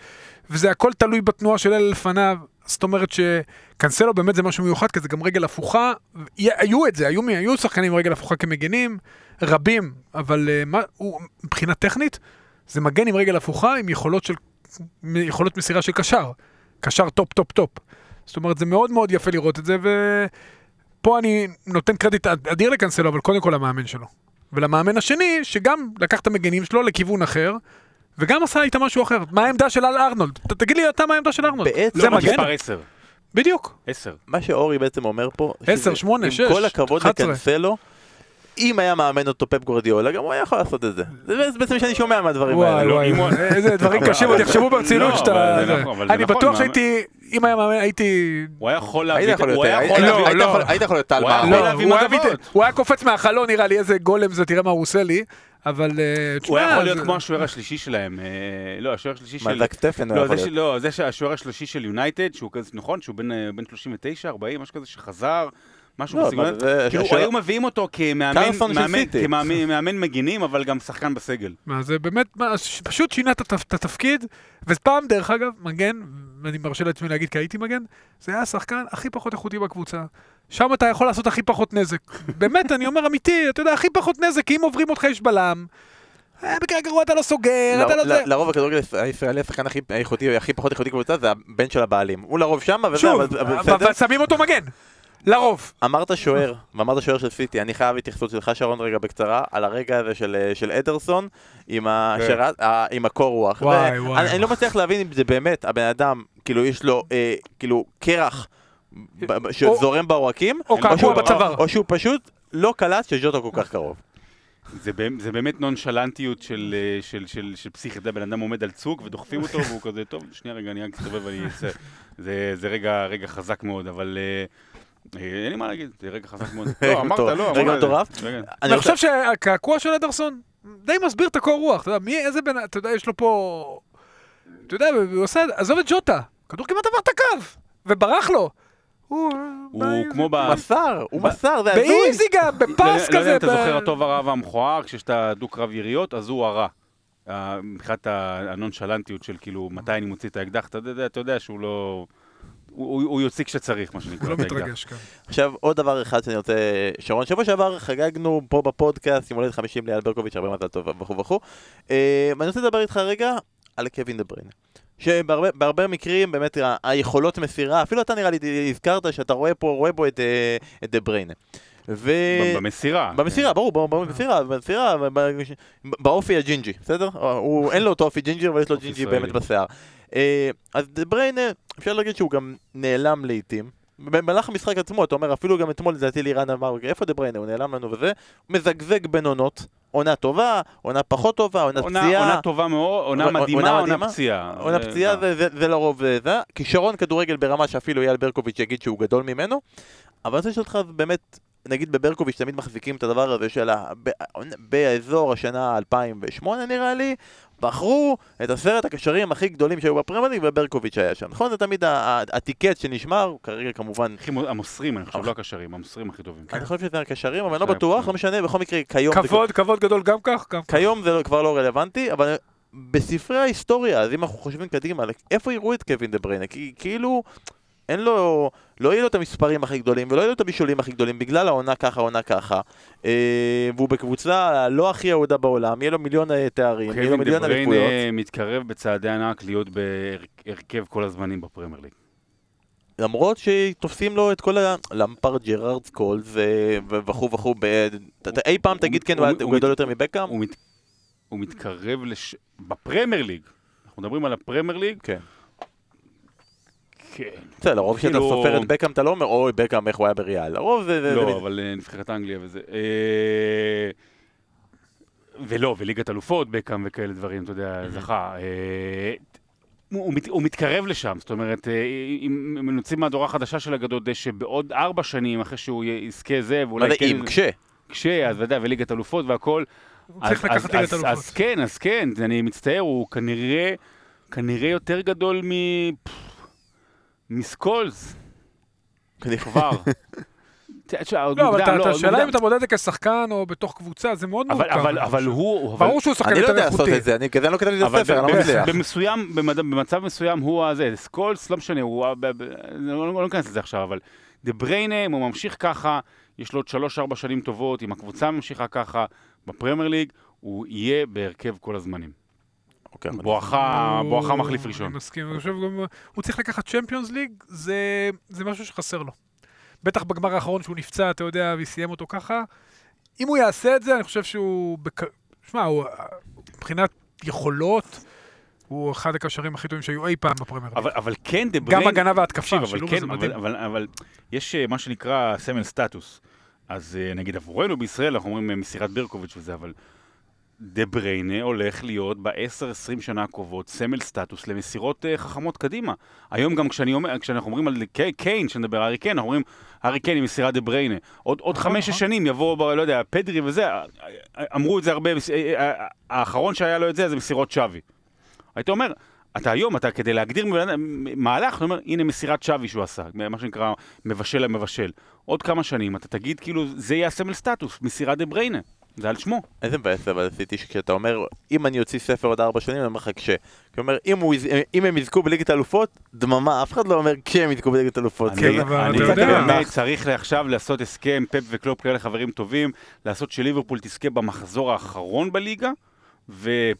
וזה הכל תלוי בתנועה של אלה לפניו. זאת אומרת שקנסלו באמת זה משהו מיוחד, כי זה גם רגל הפוכה. י- היו את זה, היו, היו שחקנים עם רגל הפוכה כמגנים, רבים, אבל uh, מה, הוא, מבחינה טכנית, זה מגן עם רגל הפוכה עם יכולות של יכולות מסירה של קשר. קשר טופ טופ טופ. זאת אומרת, זה מאוד מאוד יפה לראות את זה, ופה אני נותן קרדיט אדיר לקנסלו, אבל קודם כל למאמן שלו. ולמאמן השני, שגם לקח את המגנים שלו לכיוון אחר, וגם עשה איתה משהו אחר. מה העמדה של אל ארנולד? ת- תגיד לי אתה מה העמדה של ארנולד. בעצם זה מה מגן? 10. בדיוק. 10. מה שאורי בעצם אומר פה, עשר, שזה- שמונה, עם שש, כל הכבוד 11. לקנסלו, אם היה מאמן אותו פפ גורדיאולה, גם הוא היה יכול לעשות את זה. זה בעצם שאני שומע מהדברים וואי האלה. וואי, אם הוא- איזה דברים קשים, עוד יחשבו ברצינות לא, שאתה... נכון, אני נכון, בטוח שהייתי, אם היה מאמן, הייתי... הוא היה יכול להביא... היית- יכול לא, להביא... היית לא. יכול- היית יכול להיות טל לא, להביא הוא היה קופץ מהחלון נראה לי, איזה גולם זה, תראה מה הוא עושה לי, אבל אה, הוא. היה יכול להיות כמו השוער השלישי שלהם. אה, לא, השוער השלישי של... זק סטפן הוא לא, יכול להיות. לא, זה שהשוער השלישי של יונייטד, שהוא כזה, נכון? שהוא אה, בן 39, 40, משהו כזה, שחזר, משהו לא, בסגנון. זה- כאילו, השוער- היו מביאים אותו כמאמן, מאמן-. כמאמן מאמן מגינים, אבל גם שחקן בסגל. מה, זה באמת, מה, ש- פשוט שינה את התפ- את התפקיד, ופעם, דרך אגב, מגן, ואני מרשה לעצמי להגיד כי הייתי מגן, זה היה השחקן הכי פחות איכותי בקבוצה. שם אתה יכול לעשות הכי פחות נזק. באמת, אני אומר אמיתי, אתה יודע, הכי פחות נזק, כי אם עוברים אותך יש בלם. אה, במקרה גרוע אתה לא סוגר, אתה לא זה. לרוב הכדורגל הישראלי השחקן הכי איכותי, הכי פחות איכותי בקבוצה זה הבן של הבעלים. הוא לרוב שמה וזה, שוב, אבל בסדר. אבל שמים אותו מגן. לרוב. אמרת שוער, ואמרת שוער של סיטי, אני חייב התייחסות שלך שרון רגע בקצרה, על הרגע הזה של, אה, של אדרסון עם, ה... כן. עם הקור רוח. וואי, ו- וואי, אני, אני לא. מצליח להבין אם זה באמת, הבן אדם, כאילו יש לו, אה, כאילו, קרח שזורם בעורקים, או או קעקוע שהוא- בצוואר. או שהוא פשוט לא קלט שז'וטו כל כך קרוב. זה, זה באמת נונשלנטיות של, אה, של, של, של פסיכי, אתה יודע, בן אדם עומד על צוק ודוחפים אותו והוא כזה, טוב, שנייה רגע, אני רק אסתובב ואני אעשה. זה, זה רגע, רגע חזק מאוד, אבל אה, אין לי מה להגיד, זה רגע חזק מאוד. לא, אמרת. לא, רגע. מטורף. רגע. אני חושב שהקעקוע של אדרסון די מסביר את הקור רוח. אתה יודע, מי, איזה בן, אתה יודע, יש לו פה... אתה יודע, הוא עושה, עזוב את ג'וטה. כדור כמעט עבר את הקו, וברח לו. הוא... כמו ב... הוא מסר, הוא מסר, זה הזוי. באיזי גם, בפס לא- לא יודע כזה. אם אתה ב- זוכר הטוב הרע והמכוער, כשיש את הדו-קרב יריות, אז הוא הרע. אה, מבחינת הנונשלנטיות של כאילו, מתי אני מוציא את האקדח, אתה אתה יודע שהוא לא... הוא- הוא הוא יוציא כשצריך, מה שנקרא, הוא לא. מתרגש כאן. עכשיו, עוד דבר אחד שאני רוצה... שרון, שבוע שעבר חגגנו פה בפודקאסט, יום הולדת 50 לאייל ברקוביץ', הרבה מזל טוב וכו' וכו'. אה, ואני רוצה לדבר איתך רגע על קווין דה בריינה. שבהרבה בהרבה מקרים באמת היכולות מסירה, אפילו אתה נראה לי הזכרת שאתה רואה פה, רואה בו את, אה, את דה בריינה. ו... במסירה. במסירה, ברור, ברור, במסירה, במסירה, ב- ב- באופי הג'ינג'י, בסדר? הוא, אין לו את האופי ג'ינג'י, אבל יש לו אופי ג'ינג'י. באמת בשיער. אה, אז דה בריינה, אה, אפשר להגיד שהוא גם נעלם לעיתים. במהלך המשחק עצמו, אתה אומר, אפילו גם אתמול לדעתי לירן אמר, איפה דה בריינה? הוא נעלם לנו וזה, הוא מזגזג בין עונות. עונה טובה, עונה פחות טובה, עונה פציעה. עונה טובה מאוד, עונה עונה מדהימה, עונה מדהימה. פציעה. עונה זה- פציעה לא. זה, זה, זה לרוב זה, זה, כישרון כדורגל ברמה שאפילו אייל ברקוביץ' יגיד שהוא גדול ממנו, אבל אני רוצה לשאול אותך באמת, נגיד בברקוביץ' תמיד מחזיקים את הדבר הזה של ה... באזור השנה 2008 נראה לי, בחרו את עשרת הקשרים הכי גדולים שהיו בפרמייר ליג וברקוביץ' היה שם, נכון? זה תמיד הטיקט שנשמר, כרגע כמובן, המוסרים, אני חושב, לא הקשרים, המוסרים הכי טובים. אני חושב שזה הקשרים, אבל אני לא כן. בטוח, לא משנה, בכל מקרה כיום כבוד, כבוד גדול גם כך, גם כך. כיום זה כבר לא רלוונטי, אבל בספרי ההיסטוריה, אז אם אנחנו חושבים קדימה, איפה יראו את קווין דה בריינה? כי כאילו, אין לו, לא יהיו לו את המספרים הכי גדולים, ולא יהיו לו את הבישולים הכי גדולים, בגלל העונה ככה, העונה ככה. אה, והוא בקבוצה לא הכי אהודה בעולם, יהיה לו מיליון אה, תארים, יהיה לו קווין מיליון אליפויות. אה, מתקרב בצעדי ענק להיות בהרכב כל הזמנים בפרמייר ליג. למרות שתופסים לו את כל הלמפרד, ג'רארד סקולס אה, וכו' וכו', אי פעם תגיד כן, הוא- גדול יותר מבקאם? הוא מתקרב לש... ב-Premier League. אנחנו מדברים על ה-Premier League. כן. כן. בסדר, לרוב כשאתה כאילו- סופר את בקאם אתה לא אומר, אוי, בקאם איך הוא היה בריאל. לרוב זה... זה- לא, זה- אבל אה, נבחרת אנגליה וזה. אה, ולא, וליגת אלופות, בקאם וכאלה דברים, אתה יודע, זכה. אה, הוא, מת- הוא מתקרב לשם, זאת אומרת, אם נוציא מהדורה החדשה של אגדות דשא, שבעוד ארבע שנים, אחרי שהוא יזכה זה, מה ואולי זה כן... אם? כש? כשה, אז ודאי, וליגת אלופות והכל. הוא צריך אז- לקחת אז- ליגת אלופות. אז כן, אז כן, אני מצטער, הוא כנראה, כנראה יותר גדול מ... מסקולס, כבר. לא, אבל השאלה מוקדם. אם אתה מודד את זה כשחקן או בתוך קבוצה, זה מאוד אבל, מורכב. אבל. הוא... ברור שהוא שחקן אני לא יותר יודע לעשות איכותי. את זה, אני כזה לא כתבתי את אבל הספר, אני לא מצליח. במסוים, במצב מסוים הוא הזה, סקולס, לא משנה, הוא... לא לא ניכנס לזה עכשיו, אבל דה בריינה, אם הוא ממשיך ככה, יש לו עוד שלוש-ארבע שנים טובות, אם הקבוצה ממשיכה ככה, ב-Premier League, הוא יהיה בהרכב כל הזמנים. אוקיי, אבל- בואכה בואכה מחליף ראשון. אני מסכים, אני חושב גם, הוא צריך לקחת Champions League, זה זה משהו שחסר לו. בטח בגמר האחרון שהוא נפצע, אתה יודע, וסיים אותו ככה. אם הוא יעשה את זה, אני חושב שהוא... בק- שמע, הוא- מבחינת יכולות, הוא אחד הקשרים הכי טובים שהיו אי פעם בפרמייר. אבל, אבל כן, דה גם בריינה... הגנה והתקפה, אבל השילוב כן, הזה אבל, מדהים. אבל, אבל יש אה, מה שנקרא סמל סטטוס. אז אה, נגיד עבורנו בישראל, אנחנו אומרים אה, מסירת ברקוביץ' וזה, אבל דה בריינה הולך להיות ב-10-20 שנה הקרובות סמל סטטוס למסירות אה, חכמות קדימה. היום גם כשאני אומר, כשאנחנו אומרים על קיי- קיין, כשנדבר על הארי קיין, אנחנו אומרים הארי קיין עם מסירת דה בריינה. עוד, עוד נכון, חמש-שש נכון. שנים יבוא, ב- לא יודע, פדרי וזה, אמרו את זה הרבה, האחרון שהיה לו את זה, זה מסירות שווי. הייתי אומר, אתה היום, אתה כדי להגדיר מהלך, אתה אומר, הנה מסירת שווי שהוא עשה, מה שנקרא מבשל למבשל. עוד כמה שנים אתה תגיד, כאילו, זה יהיה הסמל סטטוס, מסירת דה בריינה, זה על שמו. איזה מבאס אבל עשיתי שכשאתה אומר, אם אני אוציא ספר עוד ארבע שנים, אני אומר לך כש. כלומר, אם הוא יז- אם הם יזכו בליגת האלופות, דממה, אף אחד לא אומר כשהם יזכו בליגת האלופות. אני, כן, אבל אני אתה יודע. באמת צריך עכשיו לעשות הסכם, פפ וקלופ כאלה חברים טובים, לעשות שליברפול תזכה במחזור האחרון בליגה, והם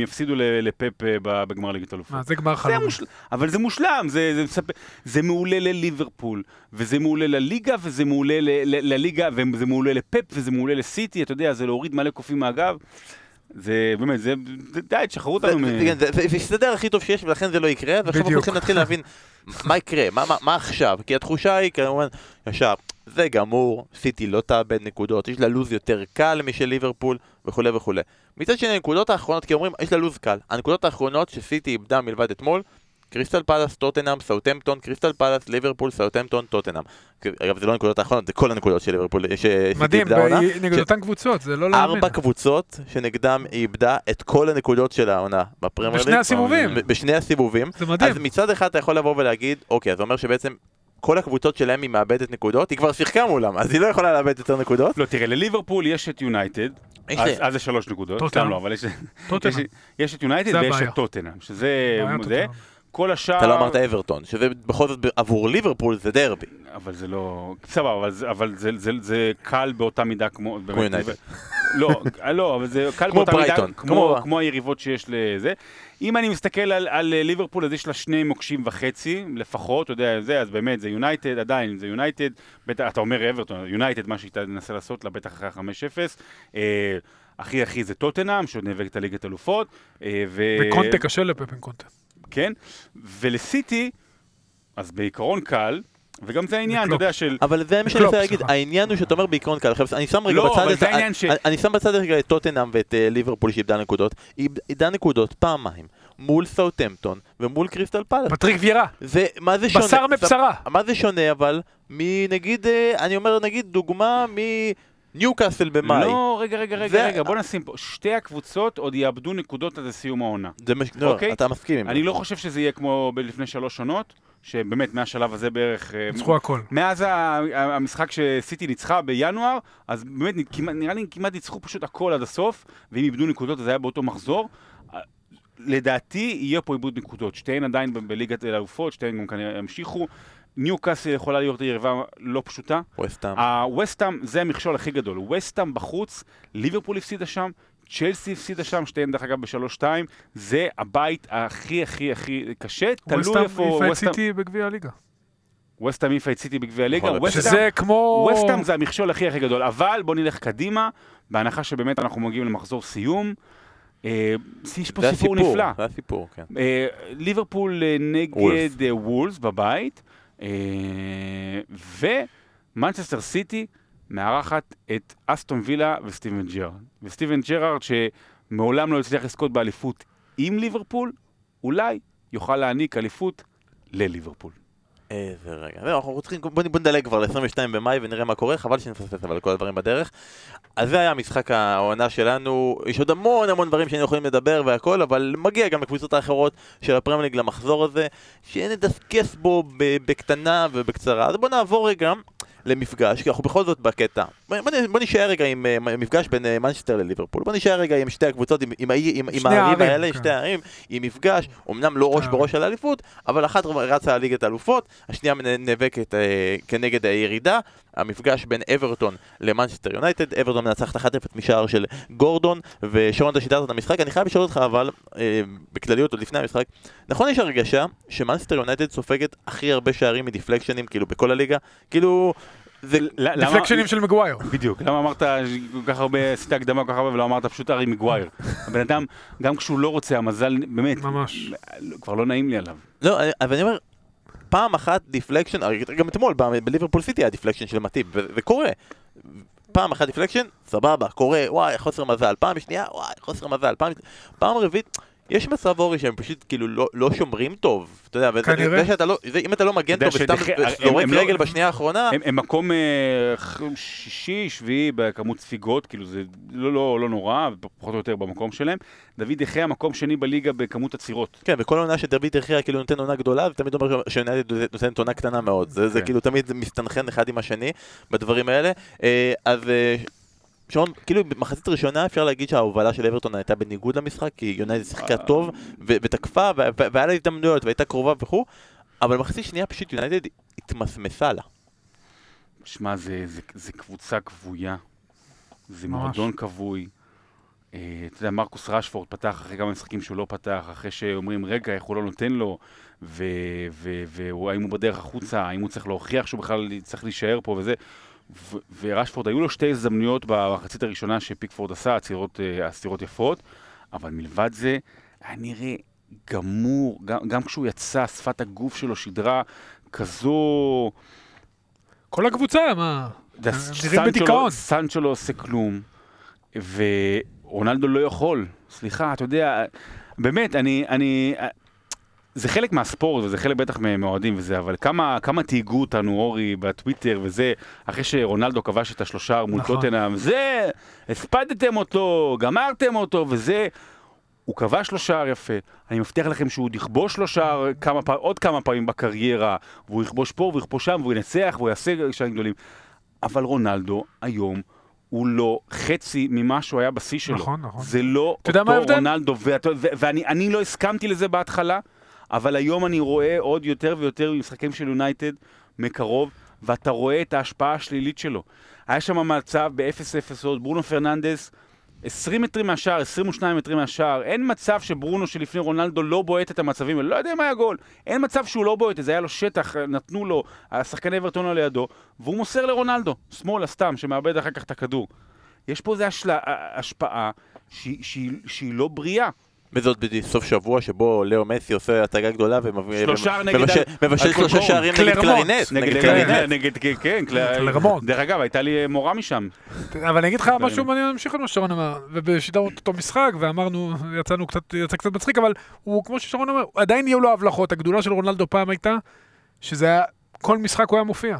יפסידו לפפ אה, בגמר ליגת אלופות. מה, זה גמר חלום. אבל זה מושלם, זה, מעולה לליברפול, וזה מעולה לליגה, וזה מעולה. לליגה, וזה מעולה לפפ, וזה מעולה לסיטי, אתה יודע, זה להוריד מלא קופים מהגב. זה באמת, זה, די, תשחררו אותנו מ... זה- יסתדר הכי טוב שיש ולכן זה לא יקרה, ועכשיו אנחנו. צריכים להתחיל להבין מה יקרה, מה עכשיו, כי התחושה היא כמובן, ישר, זה גמור, סיטי לא תאבד נקודות, יש לה לוז יותר קל משל ליברפול וכולי וכולי. מצד שני, הנקודות האחרונות, כי אומרים, יש לה לוז קל, הנקודות האחרונות שסיטי איבדה מלבד אתמול, קריסטל פאלאס, טוטנאם, סאוטמפטון, קריסטל פאלאס, ליברפול, סאוטמפטון, טוטנאם. אגב, זה לא הנקודות האחרונות, זה כל הנקודות של ליברפול, שסיטי מדהים, איבדה העונה. ב- נגד אותן קבוצות, זה לא להאמין. ארבע קבוצות שנגדם היא איבדה את כל הנקודות של העונה ב-Premier League. בשני הסיבובים. בשני הסיבובים. זה מדהים. אז מצד אחד אתה יכול לבוא ולהגיד, אוקיי, זה אומר שבעצם כל הקבוצות שלהם היא מאבדת נקודות, היא כבר שיחקה מולם, אז היא לא יכולה לאבד יותר נקודות. לא, תראה, לליברפול יש את יונייטד, אז, זה שלוש נקודות. סתם לא, אבל יש, את יונייטד ויש. את טוטנאם, שזה. כל השאר... אתה לא אמרת אברטון, שזה בכל זאת עבור ליברפול זה דרבי. אבל זה לא... סבבה, אבל זה, אבל זה, זה, זה קל באותה מידה כמו... באמת, יונייטד. לא, לא, אבל זה קל כמו באותה ברייטון, מידה, כמו- כמו, כמו היריבות שיש לזה. אם אני מסתכל על, על ליברפול, אז יש לה שני מוקשים וחצי, לפחות, אתה יודע, זה, אז באמת, זה יונייטד, עדיין, זה יונייטד, בטח, אתה אומר אברטון, יונייטד, מה שהיא תנסה לעשות לה, בטח אחרי ה-5-0. אה, הכי הכי זה טוטנאם, שעוד נאבקת על ליגת אלופות. אה, ו... וקונטה קשה לפפ עם קונטה. כן, ולסיטי, אז בעיקרון קל, וגם זה העניין, אתה. יודע, של... אבל זה מה שאני רוצה להגיד. העניין הוא שאתה אומר בעיקרון קל, עכשיו אני שם רגע לא, בצד את אני- שם בצד רגע את טוטנאם ואת אה, ליברפול שאיבדה נקודות, איבדה נקודות פעמיים, מול סאוטמפטון ומול קריסטל פאלאס. פטריק ויירה, זה, מה זה שונה? בשר מבשרו. מה זה שונה אבל מנגיד, אה, אני אומר נגיד דוגמה מניוקאסל במאי. לא, רגע, רגע, רגע, זה- רגע, בוא נשים פה. שתי הקבוצות עוד יאבדו נקודות עד לסיום העונה. זה מה ש... לא, אוקיי. אתה מסכים עם זה. אני לא חושב שזה יהיה כמו ב- לפני שלוש עונות, שבאמת מהשלב הזה בערך... אה, ניצחו הכל. מאז המשחק שסיטי ניצחה בינואר, אז באמת נראה לי כמעט ניצחו פשוט הכל עד הסוף, ואם איבדו נקודות אז זה היה באותו מחזור. אה, לדעתי יהיה פה איבוד נקודות, שתיהן עדיין ב- בליגת האלופות, שתיהן גם כנראה ימשיכו. ניוקאסל יכולה להיות יריבה לא פשוטה. ווסטהאם. הווסטהאם זה המכשול הכי גדול. ווסטהאם בחוץ, ליברפול הפסידה שם, צ'לסי הפסידה שם, שתיהן דרך אגב בשלוש-שתיים, זה הבית הכי הכי הכי קשה, תלוי איפה העיפה את ווסטהאם- סיטי בגביע הליגה. ווסטהאם העיפה את סיטי בגביע הליגה. ווסטהאם- שזה כמו... ווסטהאם זה המכשול הכי הכי גדול, אבל בוא נלך קדימה, בהנחה שבאמת אנחנו מגיעים למחזור סיום. אה, יש פה סיפור נפלא. זה הסיפור, כן. אה, ליברפול אה, נגד וולבס. בבית, ומנצ'סטר סיטי מארחת את אסטון וילה וסטיבן ג'רארד. וסטיבן ג'רארד שמעולם לא הצליח לזכות באליפות עם ליברפול, אולי יוכל להעניק אליפות לליברפול. איזה רגע. זהו, אנחנו צריכים, בוא, בוא נדלג כבר ל-22 במאי ונראה מה קורה, חבל שנפספס אבל כל הדברים בדרך. אז זה היה משחק העונה שלנו, יש עוד המון המון דברים שהיינו יכולים לדבר והכל, אבל מגיע גם לקבוצות האחרות של הפרמייליג למחזור הזה, שנדסקס בו בקטנה ובקצרה. אז בוא נעבור רגע למפגש, כי אנחנו בכל זאת בקטע. בוא, נשאר רגע עם אה, מפגש בין אה, מנצ'סטר לליברפול, בוא נשאר רגע עם שתי הקבוצות, עם, עם, עם, עם הערים האלה, כן. שתי הערים, עם מפגש, אמנם לא ראש אה. בראש על האליפות, אבל אחת רצה על ליגת האלופות, השנייה נאבקת אה, כנגד הירידה. המפגש בין אברטון למנצ'סטר יונייטד, אברטון מנצחת 1-0 משער של גורדון, ושרון אתה שידרת את המשחק. אני חייב לשאול אותך אבל, אה, בכלליות עוד לפני המשחק, נכון יש הרגשה שמנצ'סטר יונייטד סופגת הכי הרבה שערים מ-deflectionים, כאילו בכל הליגה? כאילו, זה... deflectionים של מגווייר. בדיוק, למה אמרת כל כך הרבה, עשית הקדמה כל כך הרבה ולא אמרת פשוט הארי מגווייר. הבן אדם, גם כשהוא לא רוצה, המזל, באמת, ממש. כבר לא נעים לי עליו. לא, אני- אבל אני אומר, פעם אחת deflection, גם אתמול בליברפול סיטי היה deflection של מאטיפ, זה קורה. פעם אחת deflection, סבבה, קורה, וואי, חוסר מזל. פעם שנייה, וואי, חוסר מזל. פעם, פעם רביעית, יש מצב אורי שהם פשוט כאילו לא, לא שומרים טוב, אתה יודע, וזה, כנראה. שאתה לא, זה, אם אתה לא מגן טוב וסתם זורק לא- רגל בשנייה האחרונה, הם, הם מקום אה, שישי, שביעי בכמות ספיגות, כאילו זה לא, לא, לא נורא, פחות או יותר במקום שלהם. דוד דחיה מקום שני בליגה בכמות עצירות. כן, וכל עונה שדוד יחיה כאילו נותן עונה גדולה, זה תמיד אומר שיונייטד נותנת עונה קטנה מאוד. זה, זה כן. כאילו תמיד מסתנכרן אחד עם השני בדברים האלה. אה, אז שרון, כאילו במחצית הראשונה אפשר להגיד שההובלה של אברטון הייתה בניגוד למשחק, כי יונייטד שיחקה אה. טוב ו- ותקפה, ו- ו- והיה לה הזדמנויות והייתה קרובה וכו', אבל במחצית שנייה פשוט יונייטד התמסמסה לה. שמע, זה, זה, זה קבוצה כבויה, זה ממש. מועדון כבוי. אה, אתה יודע, מרקוס רשפורד פתח אחרי כמה משחקים שהוא לא פתח, אחרי שאומרים, רגע, איך הוא לא נותן לו, והאם הוא בדרך החוצה, האם הוא צריך להוכיח שהוא בכלל צריך להישאר פה וזה. ו- ורשפורד, היו לו שתי הזדמנויות במחצית הראשונה שפיקפורד עשה, עצירות, אה, עצירות יפות, אבל מלבד זה, היה נראה גמור, גם, גם כשהוא יצא, שפת הגוף שלו שידרה כזו... כל הקבוצה, מה? נראים בדיכאון. סנצ'ו לא עושה כלום, ורונלדו לא יכול. סליחה, אתה יודע, באמת, אני... אני זה חלק מהספורט, וזה חלק בטח מהאוהדים וזה, אבל כמה, כמה תהיגו אותנו, אורי, בטוויטר וזה, אחרי שרונלדו כבש את השלושה מול נכון. טוטנאם, זה, הספדתם אותו, גמרתם אותו, וזה... הוא כבש לו שער יפה, אני מבטיח לכם שהוא יכבוש לו שער כמה עוד כמה פעמים בקריירה, והוא יכבוש פה והוא יכבוש שם, והוא ינצח והוא יעשה שערים גדולים. אבל רונלדו היום הוא לא חצי ממה שהוא היה בשיא שלו. נכון, נכון. זה לא אותו? רונלדו, ואני אני לא הסכמתי לזה בהתחלה, אבל היום אני רואה עוד יותר ויותר משחקים של יונייטד מקרוב, ואתה רואה את ההשפעה השלילית שלו. היה שם מצב ב-0-0 עוד, ברונו פרננדס, 20 מטרים מהשער, 22 מטרים מהשער, אין מצב שברונו שלפני רונלדו לא בועט את המצבים האלה, לא יודע אם היה גול, אין מצב שהוא לא בועט זה, היה לו שטח, נתנו לו, השחקני אברטון לא לידו, והוא מוסר לרונלדו, שמאלה סתם, שמאבד אחר כך את הכדור. יש פה איזו השלה, השפעה שהיא, שהיא, שהיא לא בריאה. וזאת בסוף שבוע שבו לאו מסי עושה הצגה גדולה ומבשל שלושה שערים נגד. קלרינט. נגד, נגד נגד, קלרינט. נגד, כן, כן, קלרמונט. דרך אגב, הייתה לי מורה משם. אבל אני אגיד לך. משהו מעניין, נמשיך את מה ששרון אמר, ובשידרנו את אותו משחק, ואמרנו, יצאנו קצת, יצא קצת מצחיק, אבל הוא, כמו ששרון אומר, עדיין יהיו לו הבלחות, הגדולה של רונלדו פעם הייתה, שזה היה, כל משחק הוא היה מופיע.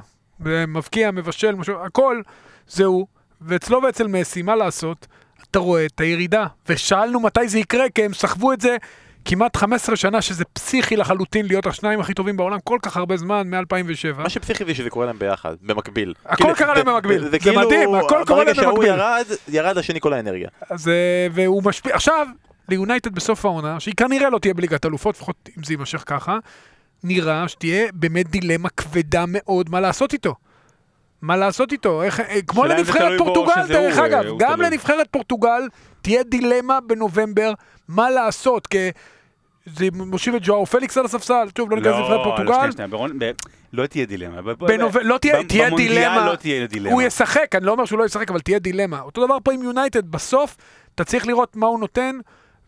מבקיע, מבשל, משהו, הכל, זהו, ואצלו ואצל מסי, מה לעשות? אתה רואה את הירידה, ושאלנו מתי זה יקרה, כי הם סחבו את זה כמעט 15 שנה, שזה פסיכי לחלוטין להיות השניים הכי טובים בעולם כל כך הרבה זמן, מ-2007. מה שפסיכי זה שזה קורה להם ביחד, במקביל. הכל כאילו, קרה להם זה- במקביל. זה כאילו, מדהים, הכל קורה להם ברגע שההוא במקביל. ירד, ירד השני כל האנרגיה. אז, אה, והוא משפיע, עכשיו, ליונייטד בסוף העונה, שהיא כנראה לא תהיה בליגת אלופות, לפחות אם זה יימשך ככה, נראה שתהיה באמת דילמה כבדה מאוד מה לעשות איתו. מה לעשות איתו, איך, אה, כמו לנבחרת פורטוגל דרך הוא, אגב, אה, הוא גם תלוי. לנבחרת פורטוגל תהיה דילמה בנובמבר מה לעשות, כי זה מושיב את ג'ואר פליקס על הספסל, שוב, לא ניכנס לפני פורטוגל. שנייה, שנייה, ברון- ב- לא תהיה דילמה. ב- ב- בנוב... לא תהיה, ב- תהיה דילמה, לא תהיה דילמה. הוא ישחק, אני לא אומר שהוא לא ישחק, אבל תהיה דילמה. אותו דבר פה עם יונייטד, בסוף אתה צריך לראות מה הוא נותן,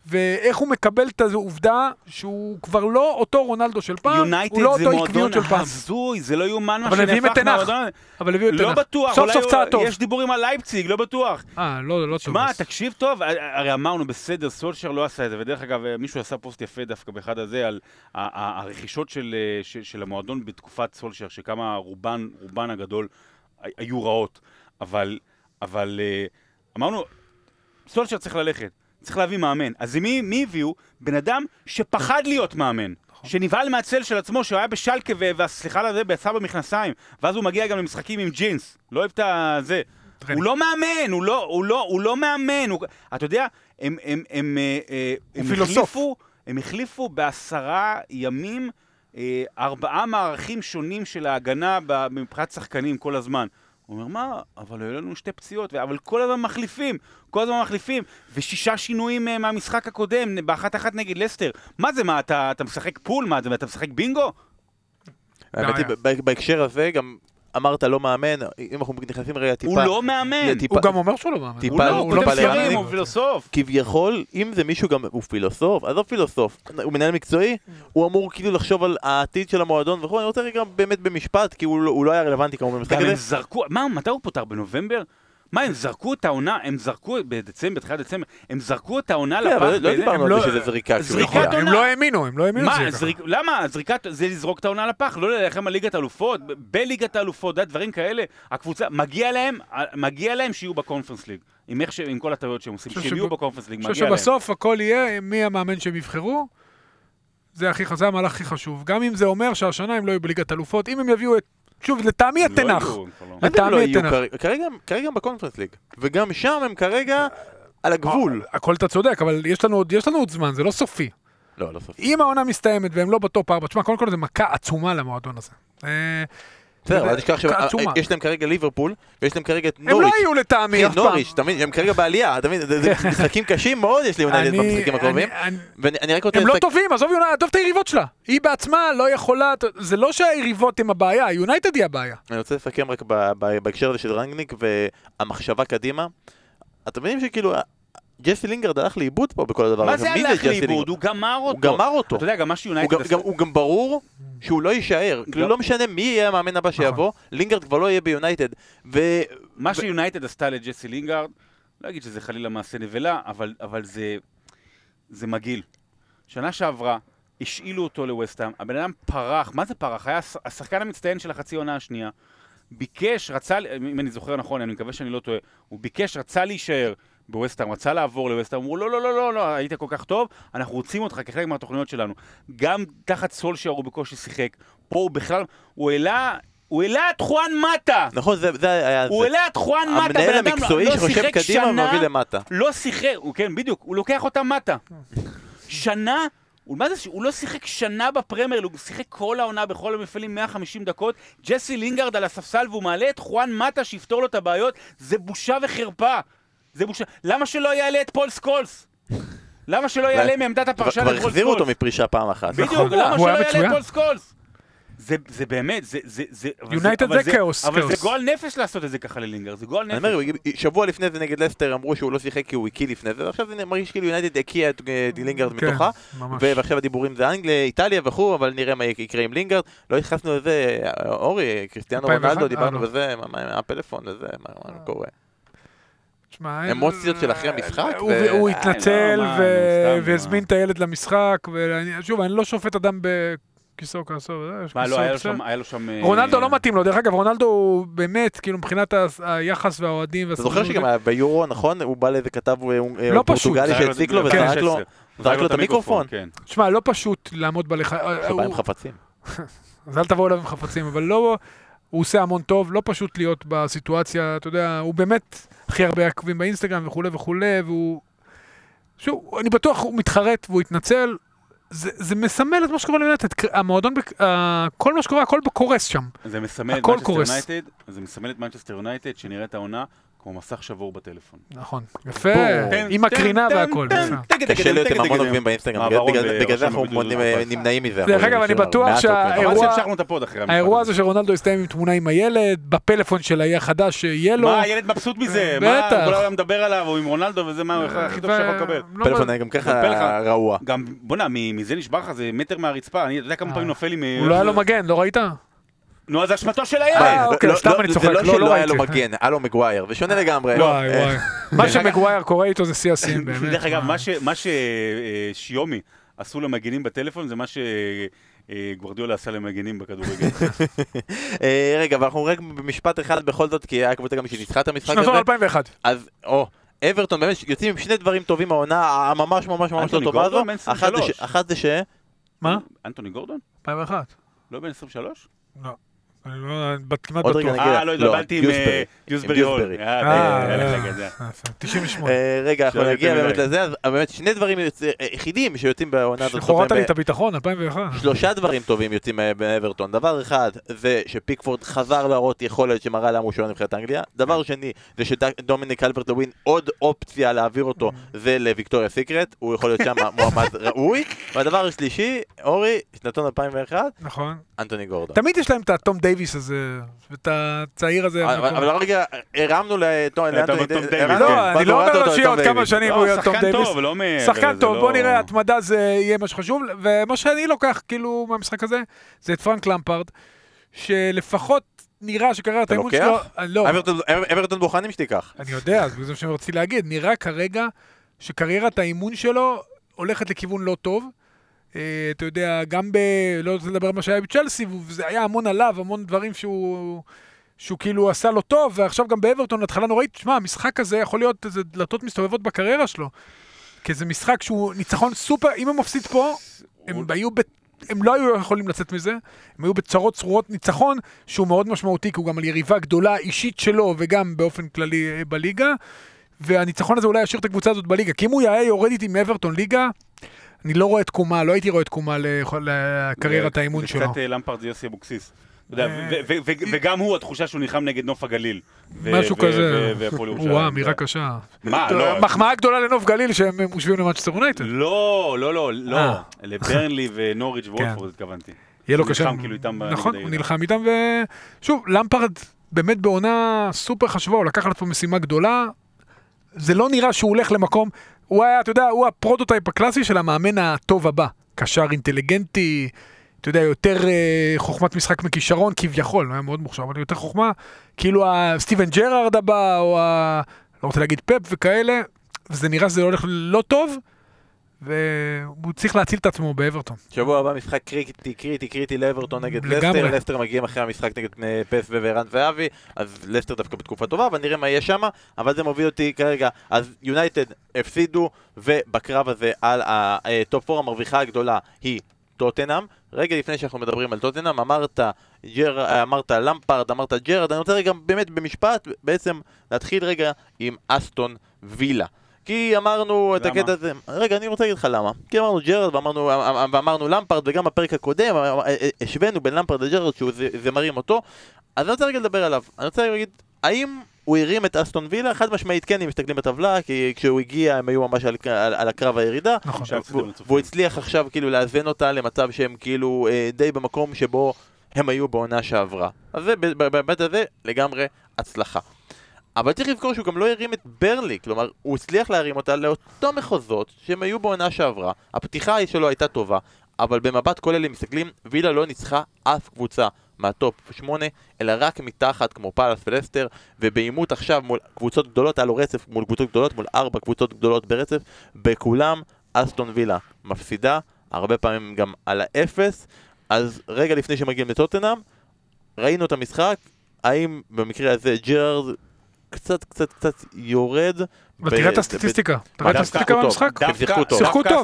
ואיך הוא מקבל את העובדה שהוא כבר לא אותו רונלדו של פעם, יונייטד הוא לא זה אותו מועדון עקביות של פעם. הזוי, זה לא יאומן מה אבל מביאים את שנהפך. מהמועדון. אבל הביאו את לא תנח. בטוח, סוף סוף צעד טוב. יש דיבורים על לייפציג, לא בטוח. אה, לא, לא טוב. אז. תקשיב טוב, הרי אמרנו בסדר, סולשר לא עשה את זה, ודרך אגב, מישהו עשה פוסט יפה דווקא באחד הזה על הרכישות של, אה, של, המועדון בתקופת סולשר, שכמה רובן, רובן הגדול הי- היו רעות, אבל, אבל אה, אמרנו, סולשר צריך ללכת, צריך להביא מאמן. אז מי, מי הביאו? בן אדם שפחד להיות מאמן. שנבהל מהצל של עצמו, שהוא היה בשלקה, ו- והסליחה על זה, יצא במכנסיים, ואז הוא מגיע גם למשחקים עם ג'ינס, לא אוהב את הזה. טרנינג. הוא לא מאמן, הוא לא, הוא לא, הוא לא מאמן. הוא... אתה יודע, הם, הם, הם, אה, אה, הם פילוסוף. החליפו, הם החליפו בעשרה ימים אה, ארבעה מערכים שונים של ההגנה מבחינת שחקנים כל הזמן. הוא אומר, מה, אבל היו לנו שתי פציעות, אבל כל הזמן מחליפים, כל הזמן מחליפים, ושישה שינויים אה, מהמשחק הקודם, באחת אחת נגד לסטר. מה זה, מה, אתה, אתה משחק פול? מה, אתה משחק בינגו? האמת היא. ב- בהקשר הזה גם אמרת לא מאמן, אם אנחנו נכנסים רגע טיפה... הוא לא מאמן. לטיפה- הוא גם אומר שהוא לא מאמן. טיפה- הוא לא, הוא הוא לא. הוא פילוסוף. כביכול, אם זה מישהו גם, הוא פילוסוף, עזוב פילוסוף, הוא מנהל מקצועי, הוא אמור כאילו לחשוב על העתיד של המועדון וכו', אני רוצה רגע באמת במשפט, כי הוא לא- הוא לא היה רלוונטי כמובן במשחק גם הם הזה. זרקו, מה, מתי הוא פוטר? בנובמבר? מה, הם זרקו את העונה, הם זרקו בדצמבר, תחילת דצמבר, הם זרקו את העונה כן, לפח. אבל לא דיברנו על לא- זה שזה זריקה. זריקת. נכון, הם עונה. לא האמינו, הם לא האמינו שזה ככה. למה? זריקת, זה לזרוק את העונה לפח, לא להילחם על ליגת האלופות, ב- בליגת האלופות, דברים כאלה. הקבוצה, מגיע להם, מגיע להם שיהיו בקונפרנס ליג. עם איך ש... עם כל הטעויות שהם עושים, חושב שהם יהיו בקונפרנס ליג, אני מגיע חושב להם. שבסוף הכל יהיה מי המאמן שהם יבחרו. זה הכי חזק, זה המהלך הכי חשוב. גם אם זה אומר שהשנה הם לא יהיו בליגת אלופות, אם הם יביאו את... שוב, לטעמי את לא כבר לא. לא לטעמי יהיו תנח. כרגע? כרגע הם- בקונפרנס ליג, וגם שם הם כרגע על הגבול. הכל אתה צודק, אבל יש לנו עוד- יש לנו עוד זמן, זה לא סופי. לא, לא סוף. אם העונה מסתיימת והם לא בטופ 4, תשמע, קודם כל זה מכה עצומה למועדון הזה. בסדר, אל תשכח. שיש להם כרגע ליברפול, ויש להם כרגע את הם לא נוריץ'. יהיו לטעמי אף כן, פעם. נוריץ', אתה מבין? הם כרגע בעלייה, אתה מבין? זה משחקים קשים מאוד יש ליונייטד אני- במשחקים הקרובים. אני- אני- ואני רק רוצה... הם לא טובים, עזוב יונייטד, עזוב את היריבות שלה. היא בעצמה לא יכולה, זה לא שהיריבות הם הבעיה, יונייטד היא הבעיה. אני רוצה לסכם רק בהקשר הזה של רנגניק והמחשבה קדימה. אתם מבינים שכאילו ג'סי לינגרד הלך לאיבוד פה בכל הדבר מה הזה. זה מי הלך לאיבוד? לינגרד? הוא גמר אותו. הוא גמר אותו. אתה יודע, גם מה שיונייטד עשה... גם- הוא גם ברור שהוא לא יישאר. כאילו לא משנה מי יהיה המאמן הבא שיבוא, לינגרד כבר לא יהיה ביונייטד. ו... מה שיונייטד עשתה לג'סי לינגארד, לא אגיד שזה חלילה מעשה נבלה, אבל, אבל זה, זה מגעיל. שנה שעברה, השאילו אותו לווסטהאם, הבן אדם פרח, מה זה פרח? היה הש- השחקן המצטיין של החצי עונה השנייה. ביקש, רצה, אם אני זוכר נכון, אני מקווה שאני לא טועה, הוא ביקש, רצה להישאר בווסטהאם, רצה לעבור לווסטהאם, אמרו לא, לא, לא, לא, לא, היית כל כך טוב, אנחנו רוצים אותך כחלק מהתוכניות שלנו. גם תחת סולשר הוא בקושי שיחק, פה הוא בכלל, הוא העלה, הוא העלה את חואן מטה! נכון, זה זה היה הוא. העלה את חואן מטה, המנהל המקצועי לא שחושב קדימה ומביא למטה. לא שיחק, הוא כן, בדיוק, הוא לוקח אותה מטה. שנה, הוא, מה זה, הוא לא שיחק שנה בפרמייר, הוא שיחק כל העונה בכל המפעלים 150 דקות, ג'סי לינגארד על הספסל והוא מעלה את חואן מטה שיפתור לו את הבעיות, זה בושה וחרפה. זה בושה. למה שלא יעלה את פול סקולס? למה שלא יעלה מעמדת כבר הפרשן כבר את פול החזירו אותו סקולס? מפרישה פעם אחת. בדיוק, נכון, למה שלא יעלה את. פול סקולס? זה, זה באמת, זה, זה, זה, יונייטד אבל זה כאוס, אבל זה. גועל נפש לעשות את זה ככה ללינגרד, זה גועל אני נפש. אומר, שבוע לפני זה נגד לסטר אמרו שהוא לא שיחק כי הוא הקיא לפני זה, ועכשיו זה מרגיש כאילו יונייטד הקיאה את אה, לינגרד כן, מתוכה, ממש. ועכשיו הדיבורים זה אנגליה, איטליה וכו', אבל נראה מה יקרה עם לינגרד. לא התייחסנו לזה, אה, אורי, קריסטיאנו 2001? רונלדו, דיברנו אה, לא. בזה, מה- הפלאפון וזה, מה מה קורה. תשמע, אמוציות של אחרי המשחק, הוא- אה, התנצל לא, והזמין. את הילד למשחק, ושוב, אני לא שופט אדם בכיסו כעסו, מה, לא, כיסו, היה לו. שם, היה לו שם... אה, רונלדו לא מתאים לו, דרך אגב, רונלדו הוא באמת, כאילו מבחינת היחס והאוהדים אתה זוכר שגם היה ביורו, נכון? הוא בא לאיזה כתב אה, אה, לא פשוט. פורטוגלי זרק לו- שהציק לו וזרק לו 16. זרק לו את המיקרופון. תשמע, לא פשוט לעמוד בלח... אה, שבא עם חפצים. אז אל תבואו אליו עם חפצים, אבל לא, הוא עושה המון טוב, לא פשוט להיות בסיטואציה, אתה יודע, הוא באמת הכי הרבה עוקבים באינסטגרם וכולי וכולי, והוא... שוב, אני בטוח הוא מתחרט והוא התנצל. זה, זה מסמל את מה שקורה ליונייטד, המועדון, בק- אה, כל מה שקורה, הכל קורס שם. זה מסמל את מנצ'סטר. יונייטד, זה מסמל את מנצ'סטר יונייטד שנראית העונה כמו מסך שבור בטלפון. נכון, יפה, עם הקרינה והכל. קשה להיות עם המון עוקבים. באינסטגרם, בגלל- זה אנחנו בבית. נמנעים מזה. דרך אגב, אני בטוח מעט שה- עוקבים. חבל האירוע- שהמשכנו את הפוד אחרי המשפט האירוע הזה שרונלדו הסתיים עם תמונה עם הילד, בפלאפון של האי החדש יהיה לו. מה, הילד מבסוט מזה? מה, בטח. כל היום מדבר עליו, הוא עם רונלדו וזה מה, הכי טוב שיכול לקבל. לא פלאפון מ- גם פלאפון. ככה רעוע. גם, בוא'נה, מזה נשבר לך, זה מטר מהרצפה, אני יודע כמה אה. פעמים נופל מ... הוא לא היה לו מגן, לא ראית? נו, אז זה אשמתו של אה, הילד! אוקיי, לא- סתם לא- אני זה צוחק, לא לא- לא שלא היה לו ראיתי. מגן, היה לו מגווייר, ושונה לגמרי. וואי אה, וואי. מה שמגווייר קורה איתו זה שיא השיאים באמת. דרך אגב, מה- ש- ששיומי עשו למגנים בטלפון זה מה שגוורדיולה עשה למגנים בכדורגל. אה, רגע, אבל אנחנו רק במשפט אחד בכל זאת, כי היה קבוצה גם שניצחה את המשחק שנתון הזה. 2001. אז, או, אברטון באמת יוצאים עם שני דברים טובים מהעונה הממש ממש ממש לא טובה הזו. גורדון בן אחת זה 23. ש- אחת זה ש... מה? אנטוני גורדון? 2001. לא בן 23? לא. אני לא, כמעט עוד רגע בטוח. נגיד- אה, לא לא, התבלבלתי עם דיוסברי. אה, הול. דיוסברי. אה, אה, היה אה, לך את זה. יפה. 98. אה, רגע, אנחנו נגיע באמת. לזה, אז באמת שני דברים היחידים שיוצאים בעונה הזאת. טובים לי את הביטחון, 2001. שלושה דברים טובים יוצאים אה, באברטון. דבר אחד זה שפיקפורד חזר להראות יכולת שמראה למה הוא שוער נבחרת אנגליה. דבר שני זה שדומיניק קלברט לווין עוד אופציה להעביר אותו זה לוויקטוריה סיקרט. הוא יכול להיות שם מועמד ראוי. והדבר השלישי, אורי, שנתון 2001, נכון. אנטוני גורדון. תמיד יש להם את הטום דייוויס הזה, ואת הצעיר הזה. אבל רגע, הרמנו לאנטוני טום דייוויס. לא, אני לא אומר לו שיהיה עוד כמה. שנים הוא לא, יהיה טום דייוויס. לא שחקן טוב, לא- בוא נראה, התמדה זה יהיה מה שחשוב, ומה שאני לוקח כאילו מהמשחק הזה, זה את פרנק למפרד, שלפחות נראה שקריירת אתה האימון לוקח? שלו, אני לא, אברטון- בוחנים שתיקח. אני יודע, זה מה שרציתי להגיד, נראה כרגע שקריירת האימון שלו הולכת לכיוון לא טוב. אה, אתה יודע, גם ב... לא רוצה לדבר על מה שהיה בצ'לסי, וזה היה המון עליו, המון דברים שהוא... שהוא כאילו עשה לו טוב, ועכשיו גם באברטון, התחלה נוראית, תשמע, המשחק הזה יכול להיות איזה דלתות מסתובבות בקריירה שלו. כי זה משחק שהוא ניצחון סופר, אם הם מפסיד פה, הם היו ב... הם לא היו יכולים לצאת מזה, הם היו בצרות צרורות ניצחון, שהוא מאוד משמעותי, כי הוא גם על יריבה גדולה אישית שלו, וגם באופן כללי אה, בליגה, והניצחון הזה אולי ישאיר את הקבוצה הזאת בליגה, כי אם הוא היה יורד איתי מאברטון ליגה, אני לא רואה תקומה, לא הייתי רואה תקומה לקריירת האימון שלו. זה קצת אה, למפרד זה יוסי אבוקסיס. אה, וגם הוא, התחושה שהוא נלחם נגד נוף הגליל. משהו כזה, ו- והפועל ירושלים. וואו, אמירה קשה. מה, לא. מחמאה גדולה לנוף גליל שהם משווים למנצ'סטר יונייטד. לא, לא, לא, לא. אה. לברנלי ונוריץ' וווטפורד התכוונתי. יהיה לו הוא קשה. נלחם כאילו איתם נכון, הוא. נלחם איתם, ושוב, למפרד באמת בעונה סופר חשובה, הוא לקח על עצמו משימה גדולה. זה לא נראה שהוא הולך למקום, הוא היה, אתה יודע, הוא הפרוטוטייפ הקלאסי של המאמן הטוב הבא. קשר אינטליגנטי, אתה יודע, יותר אה, חוכמת משחק מכישרון, כביכול, הוא היה מאוד מוכשר, אבל יותר חוכמה, כאילו הסטיבן ג'רארד הבא, או ה... לא רוצה להגיד פפ וכאלה, וזה נראה שזה הולך לא טוב, והוא צריך להציל את עצמו באברטון. שבוע הבא משחק קריטי, קריטי, קריטי לאברטון נגד. לסטר, לסטר מגיעים אחרי המשחק נגד אה, פ.ס.וו וערן זהבי, אז לסטר דווקא בתקופה טובה, אבל נראה מה יהיה שם, אבל זה מוביל אותי כרגע, אז יונייטד הפסידו, ובקרב הזה על הטופ 4 המרוויחה הגדולה היא טוטנאם. רגע לפני שאנחנו מדברים על טוטנאם, אמרת, ג'ר, אמרת למפרד, אמרת ג'רד, אני רוצה רגע באמת במשפט, בעצם להתחיל רגע עם אסטון וילה. כי אמרנו את למה? הקטע הזה, רגע אני רוצה להגיד לך למה, כי אמרנו ג'רד ואמרנו, ואמרנו למפרד וגם בפרק הקודם השווינו בין למפרד לג'רד שהוא זמרים אותו, אז אני רוצה רגע לדבר עליו, אני רוצה להגיד, האם הוא הרים את אסטון וילה? חד משמעית כן, אם מסתכלים בטבלה, כי כשהוא הגיע הם היו ממש על, על, על הקרב הירידה, נכון. והוא-. והוא הצליח עכשיו כאילו לאזן אותה למצב שהם כאילו אה, די במקום שבו הם היו בעונה שעברה. אז זה בהיבט הזה לגמרי הצלחה. אבל צריך לזכור שהוא גם לא הרים את ברלי, כלומר, הוא הצליח להרים אותה לאותו מחוזות שהם היו בעונה שעברה. הפתיחה שלו הייתה טובה, אבל במבט כולל אם מסתכלים, וילה לא ניצחה אף קבוצה מהטופ 8, אלא רק מתחת כמו פאלאס ולסטר, ובעימות עכשיו מול קבוצות גדולות, היה לו רצף מול קבוצות גדולות, מול ארבע קבוצות גדולות ברצף, בכולם אסטון וילה מפסידה, הרבה פעמים גם על האפס, אז רגע לפני שמגיעים לטוטנאם, ראינו את המשחק, האם במקרה הזה ג'רארד קצת קצת קצת יורד? אבל ב- תראה את הסטטיסטיקה, תראה את דווקא הסטטיסטיקה. במשחק. הם שיחקו טוב.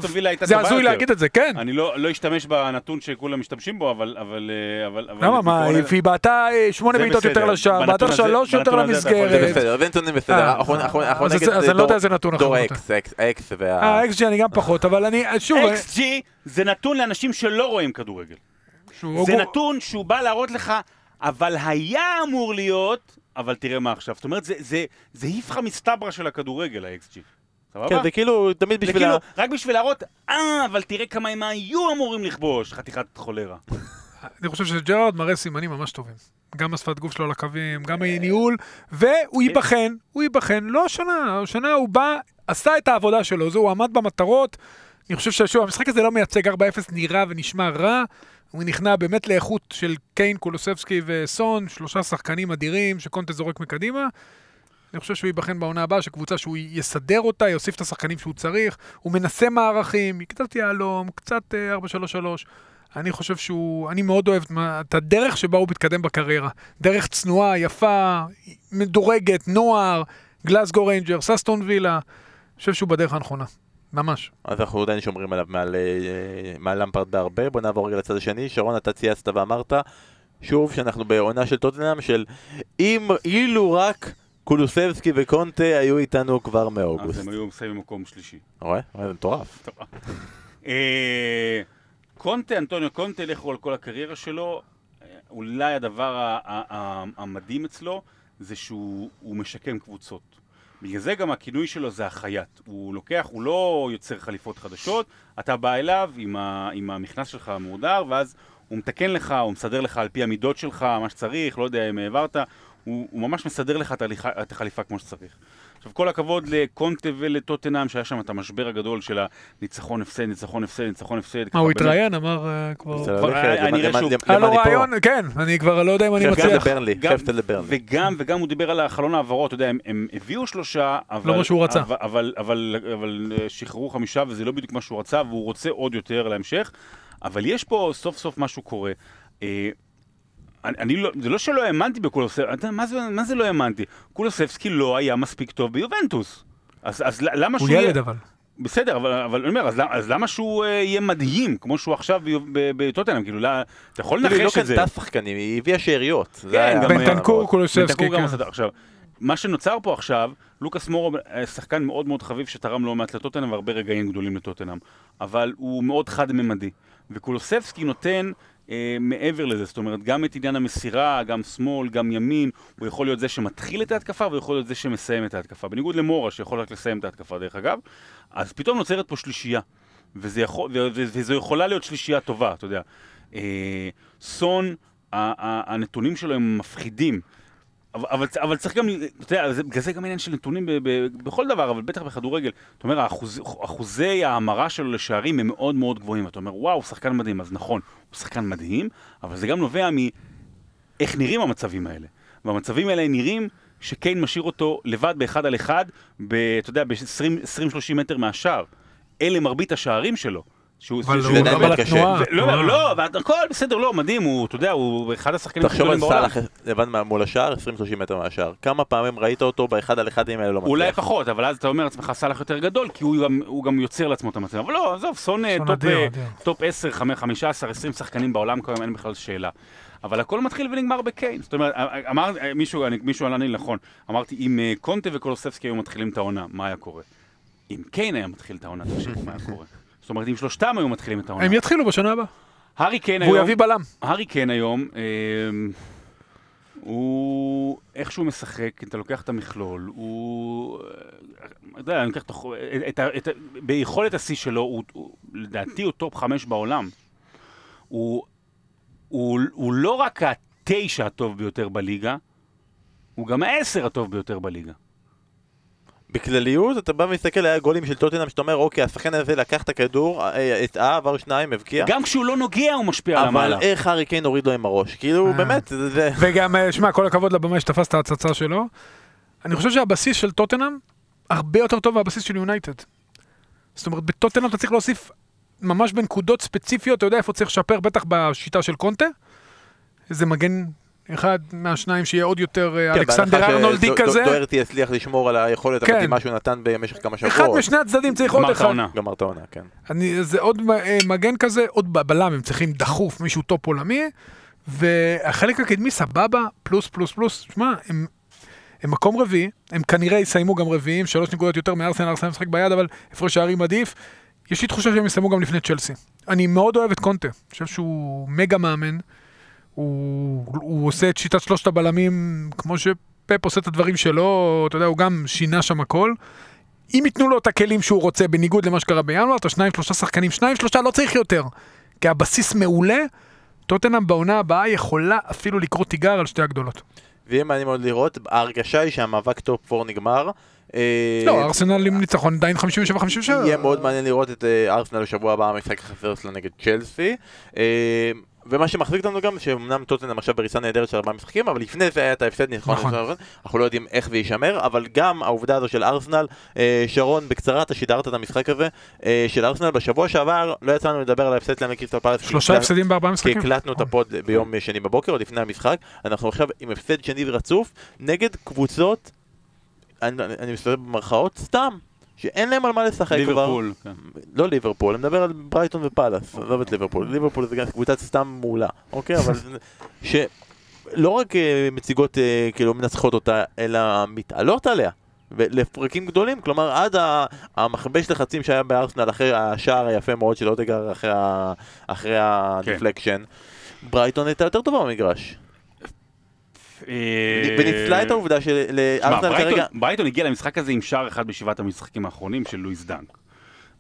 דווקא זה הזוי. להגיד את זה, כן. אני לא לא אשתמש בנתון שכולם משתמשים בו, אבל... אבל, אה, למה, מה, היא בעטה אה, שמונה בעיטות. יותר לשער, בעטה שלוש יותר אתה יכול- זה למסגרת. בסדר, זה נתונים בסדר, אה, אנחנו נגד אז אני לא יודע איזה נתון דור X, אקס, אקס וה... אה, XG אני גם פחות, אבל אני, שוב, XG זה נתון לאנשים שלא רואים כדורגל. זה נתון שהוא בא להראות לך, אבל היה אמור להיות, אבל תראה מה עכשיו. זאת אומרת, זה- זה זה איפכא מסתברא של הכדורגל, ה-XG. סבבה? כן, זה כאילו תמיד זה בשביל ה... כאילו, רק בשביל להראות, אה, אבל תראה כמה הם היו אמורים לכבוש, חתיכת חולרה. אני חושב שג'רארד מראה סימנים ממש טובים. גם השפת גוף שלו על הקווים, גם הניהול, והוא ייבחן, הוא ייבחן, לא השנה, השנה הוא בא, עשה את העבודה שלו, זה, הוא עמד במטרות. אני חושב ששוב, המשחק הזה לא מייצג 4-0 נראה ונשמע רע. הוא נכנע באמת לאיכות של קיין, קולוסבסקי וסון, שלושה שחקנים אדירים שקונטה זורק מקדימה. אני חושב שהוא ייבחן בעונה הבאה, שקבוצה שהוא יסדר אותה, יוסיף את השחקנים שהוא צריך, הוא מנסה מערכים, קצת יהלום, קצת אה, 4-3-3. אני חושב שהוא, אני מאוד אוהב את הדרך שבה הוא מתקדם בקריירה. דרך צנועה, יפה, מדורגת, נוער, גלסגו ריינג'רס, אסטון וילה. אני חושב שהוא בדרך הנכונה. ממש. אז אנחנו עדיין שומרים עליו מעל, אה, מעל למפרד בהרבה. בוא נעבור רגע לצד השני. שרון, אתה צייצת ואמרת, שוב, שאנחנו בעונה של טוטנאם, של אם, אילו רק קולוסבסקי וקונטה היו איתנו כבר אז מאוגוסט. הם היו מסיימים מקום שלישי. רואה? רואה, זה מטורף. אה, קונטה, אנטוניו קונטה, לכו על כל הקריירה שלו, אה, אולי הדבר המדהים אצלו זה שהוא הוא משקם קבוצות. בגלל זה גם הכינוי שלו זה החייט. הוא לוקח, הוא לא יוצר חליפות חדשות, אתה בא אליו עם, ה, עם המכנס שלך המהודר, ואז הוא מתקן לך, הוא מסדר לך על פי המידות שלך, מה שצריך, לא יודע אם העברת, הוא, הוא ממש מסדר לך את, החליפה כמו שצריך. עכשיו, כל הכבוד לקונטה ולטוטנאם, שהיה שם את המשבר הגדול של הניצחון הפסד, ניצחון הפסד, ניצחון הפסד. מה, הוא ככה באמת- התראיין? אמר אה, כבר... למען- נראה למען- שהוא- היה לו אני. רעיון, כן, אני כבר לא יודע אם אני מצליח. וגם, וגם הוא דיבר על חלון העברות, אתה יודע, הם, הביאו שלושה, אבל... לא מה שהוא רצה. אבל, אבל, אבל, אבל אה, שחררו חמישה וזה לא בדיוק מה שהוא רצה, והוא רוצה עוד יותר להמשך. אבל יש פה סוף סוף משהו קורה. אני, אני לא, זה לא שלא האמנתי בקולוסבסקי, מה זה, מה זה לא האמנתי? קולוסבסקי לא היה מספיק טוב ביובנטוס. אז, אז למה הוא שהוא... יהיה- ילד אבל. בסדר, אבל, אבל אני אומר, אז, אז למה שהוא אה, יהיה מדהים, כמו שהוא עכשיו בטוטנאם? כאילו, לא, אתה יכול כאילו, היא לא לנחש את זה. קנתה שחקנים, היא הביאה שאריות. כן, גם- בנטנקור, קולוסבסקי, כן. עכשיו, מה שנוצר פה עכשיו, לוקאס מורו אה, שחקן מאוד מאוד חביב שתרם לא מעט לטוטנאם והרבה רגעים גדולים לטוטנאם, אבל הוא מאוד חד-ממדי. וקולוסבסקי נותן אה, מעבר לזה, זאת אומרת, גם את עניין המסירה, גם שמאל, גם ימין, הוא יכול להיות זה שמתחיל את ההתקפה והוא יכול להיות זה שמסיים את ההתקפה. בניגוד למורה, שיכול רק לסיים את ההתקפה דרך אגב, אז פתאום נוצרת פה שלישייה. וזה יכול, וזו יכולה להיות שלישייה טובה, אתה יודע. אה, סון, הנתונים שלו הם מפחידים. אבל, אבל, צריך גם, אתה יודע, זה- בגלל זה גם עניין של נתונים ב, ב, בכל דבר, אבל בטח בכדורגל. אתה אומר, האחוז, אחוזי ההמרה שלו לשערים הם מאוד מאוד גבוהים. אתה אומר, וואו, שחקן מדהים. אז נכון, הוא שחקן מדהים, אבל זה גם נובע מאיך נראים המצבים האלה. והמצבים האלה נראים שקיין משאיר אותו לבד באחד על אחד, ב, אתה יודע, ב-20-30 מטר מהשער. אלה מרבית השערים שלו. שהוא, עדיין אבל מאוד קשה. לא, התנועה- לא, והכל בסדר, לא, מדהים, הוא, אתה יודע, הוא אחד השחקנים הכי תחשוב על גדולים בעולם. סאלח לבד מה- מול השער, 20-30 מטר מהשער. כמה פעמים ראית אותו באחד על אחד האלה לא מצליח? אולי פחות, אבל אז אתה אומר לעצמך סאלח יותר גדול, כי הוא גם, הוא גם יוצר לעצמו את המצב. אבל לא, עזוב, סון אה, טופ, אדיר, אה, אדיר. טופ 10, 15, 20 שחקנים בעולם כיום, אין בכלל שאלה. אבל הכל מתחיל ונגמר בקיין. זאת אומרת, אמר, אה, מישהו, אני, מישהו ענה לי נכון, אמרתי, אם אה, קונטה וקולוסבסקי היו מתחילים את העונה, מה היה קורה? אם קיין היה מתחיל את העונה, תקשיבו מה היה קורה. זאת אומרת, אם שלושתם היו מתחילים את העונה. הם יתחילו בשנה הבאה. הארי קיין והוא היום... יביא בלם. הארי קיין היום, אה, הוא, איך שהוא משחק, אתה לוקח את המכלול, הוא, אתה יודע, אני לוקח את, את, את, ה- ביכולת השיא שלו, הוא, הוא, לדעתי הוא טופ חמש בעולם. הוא, הוא, הוא לא רק התשע הטוב ביותר בליגה, הוא גם העשר הטוב ביותר בליגה. בכלליות אתה בא ומסתכל על הגולים של טוטנאם שאתה אומר אוקיי השחקן הזה לקח את הכדור, אה, הטעה, עבר שניים, הבקיע גם כשהוא לא נוגע הוא משפיע על אבל המעלה. איך הארי קיין הוריד לו עם הראש כאילו אה. באמת זה- וגם, אה, שמע, כל הכבוד לבמאי שתפס את ההצצה שלו. אני חושב שהבסיס של טוטנאם הרבה יותר טוב מהבסיס של יונייטד. זאת אומרת, בטוטנאם אתה צריך להוסיף ממש בנקודות ספציפיות, אתה יודע איפה צריך לשפר, בטח בשיטה של קונטה. איזה מגן אחד מהשניים שיהיה עוד יותר אה, כן, אלכסנדר ארנולדי שדו- כזה. דו- דוהרטי יצליח לשמור על היכולת כן. המדהימה שהוא נתן במשך כמה שבועות אחד משני הצדדים צריך עוד אחד. גמר את העונה כן אני, זה עוד אה, מגן כזה, עוד בלם, הם צריכים דחוף, מישהו טופ עולמי, והחלק הקדמי סבבה, פלוס פלוס פלוס, שמע, הם, הם מקום רביעי, הם כנראה יסיימו גם רביעים, שלוש נקודות יותר מארסנל, ארסנל משחק ביד, אבל הפרש שערים עדיף. יש לי תחושה שהם יסיימו גם לפני צ'לסי. אני מאוד אוהב את קונטה, אני חושב שהוא מגה מאמן, הוא, הוא עושה את שיטת שלושת הבלמים כמו ש... פפ עושה את הדברים שלו, אתה יודע, הוא גם שינה שם הכל. אם ייתנו לו את הכלים שהוא רוצה, בניגוד למה שקרה בינואר, אתה שניים, שלושה שחקנים, שניים, שלושה, לא צריך יותר. כי הבסיס מעולה, טוטנאם בעונה הבאה יכולה אפילו לקרוא תיגר על שתי הגדולות. ויהיה מעניין מאוד לראות, ההרגשה היא שהמאבק טופ 4 נגמר. אה, לא, ארסנל עם ניצחון עדיין 57-57. יהיה מאוד מעניין לראות את אה, ארסנל בשבוע הבא, המשחק החסר שלו נגד צ'לסי. ומה שמחזיק אותנו גם, שאומנם טוטנאם עכשיו בריצה נהדרת של ארבעה משחקים, אבל לפני זה היה את ההפסד, נכון, נכון. אנחנו לא יודעים איך זה יישמר, אבל גם העובדה הזו של ארסנל, אה, שרון, בקצרה, אתה שידרת את המשחק הזה, אה, של ארסנל בשבוע שעבר, לא יצא לנו לדבר על ההפסד שלהם לקריסטל פאלאס. שלושה כי- הפסדים בארבעה כי משחקים. הקלטנו את ה pod ביום שני בבוקר, עוד לפני המשחק, אנחנו עכשיו עם הפסד שני ורצוף, נגד קבוצות, אני, אני מסתובב במרכאות, סתם, שאין להם על מה לשחק כבר. ליברפול. כן. לא ליברפול, אני מדבר על ברייטון ופאלאס, עזוב את ליברפול, ליברפול זה גם קבוצת סתם מעולה, אוקיי? אבל שלא רק אה, מציגות, אה, כאילו מנצחות אותה, אלא מתעלות עליה. לפרקים גדולים, כלומר עד המכבש לחצים שהיה בארסנל אחרי השער היפה מאוד של אודגארד אחרי, ה- אחרי ה deflection, ברייטון הייתה יותר טובה במגרש. אה, וניצלה את העובדה שלארסנל כרגע... ברייטון הגיע למשחק הזה עם שער אחד בשבעת המשחקים האחרונים של לואיס דנק.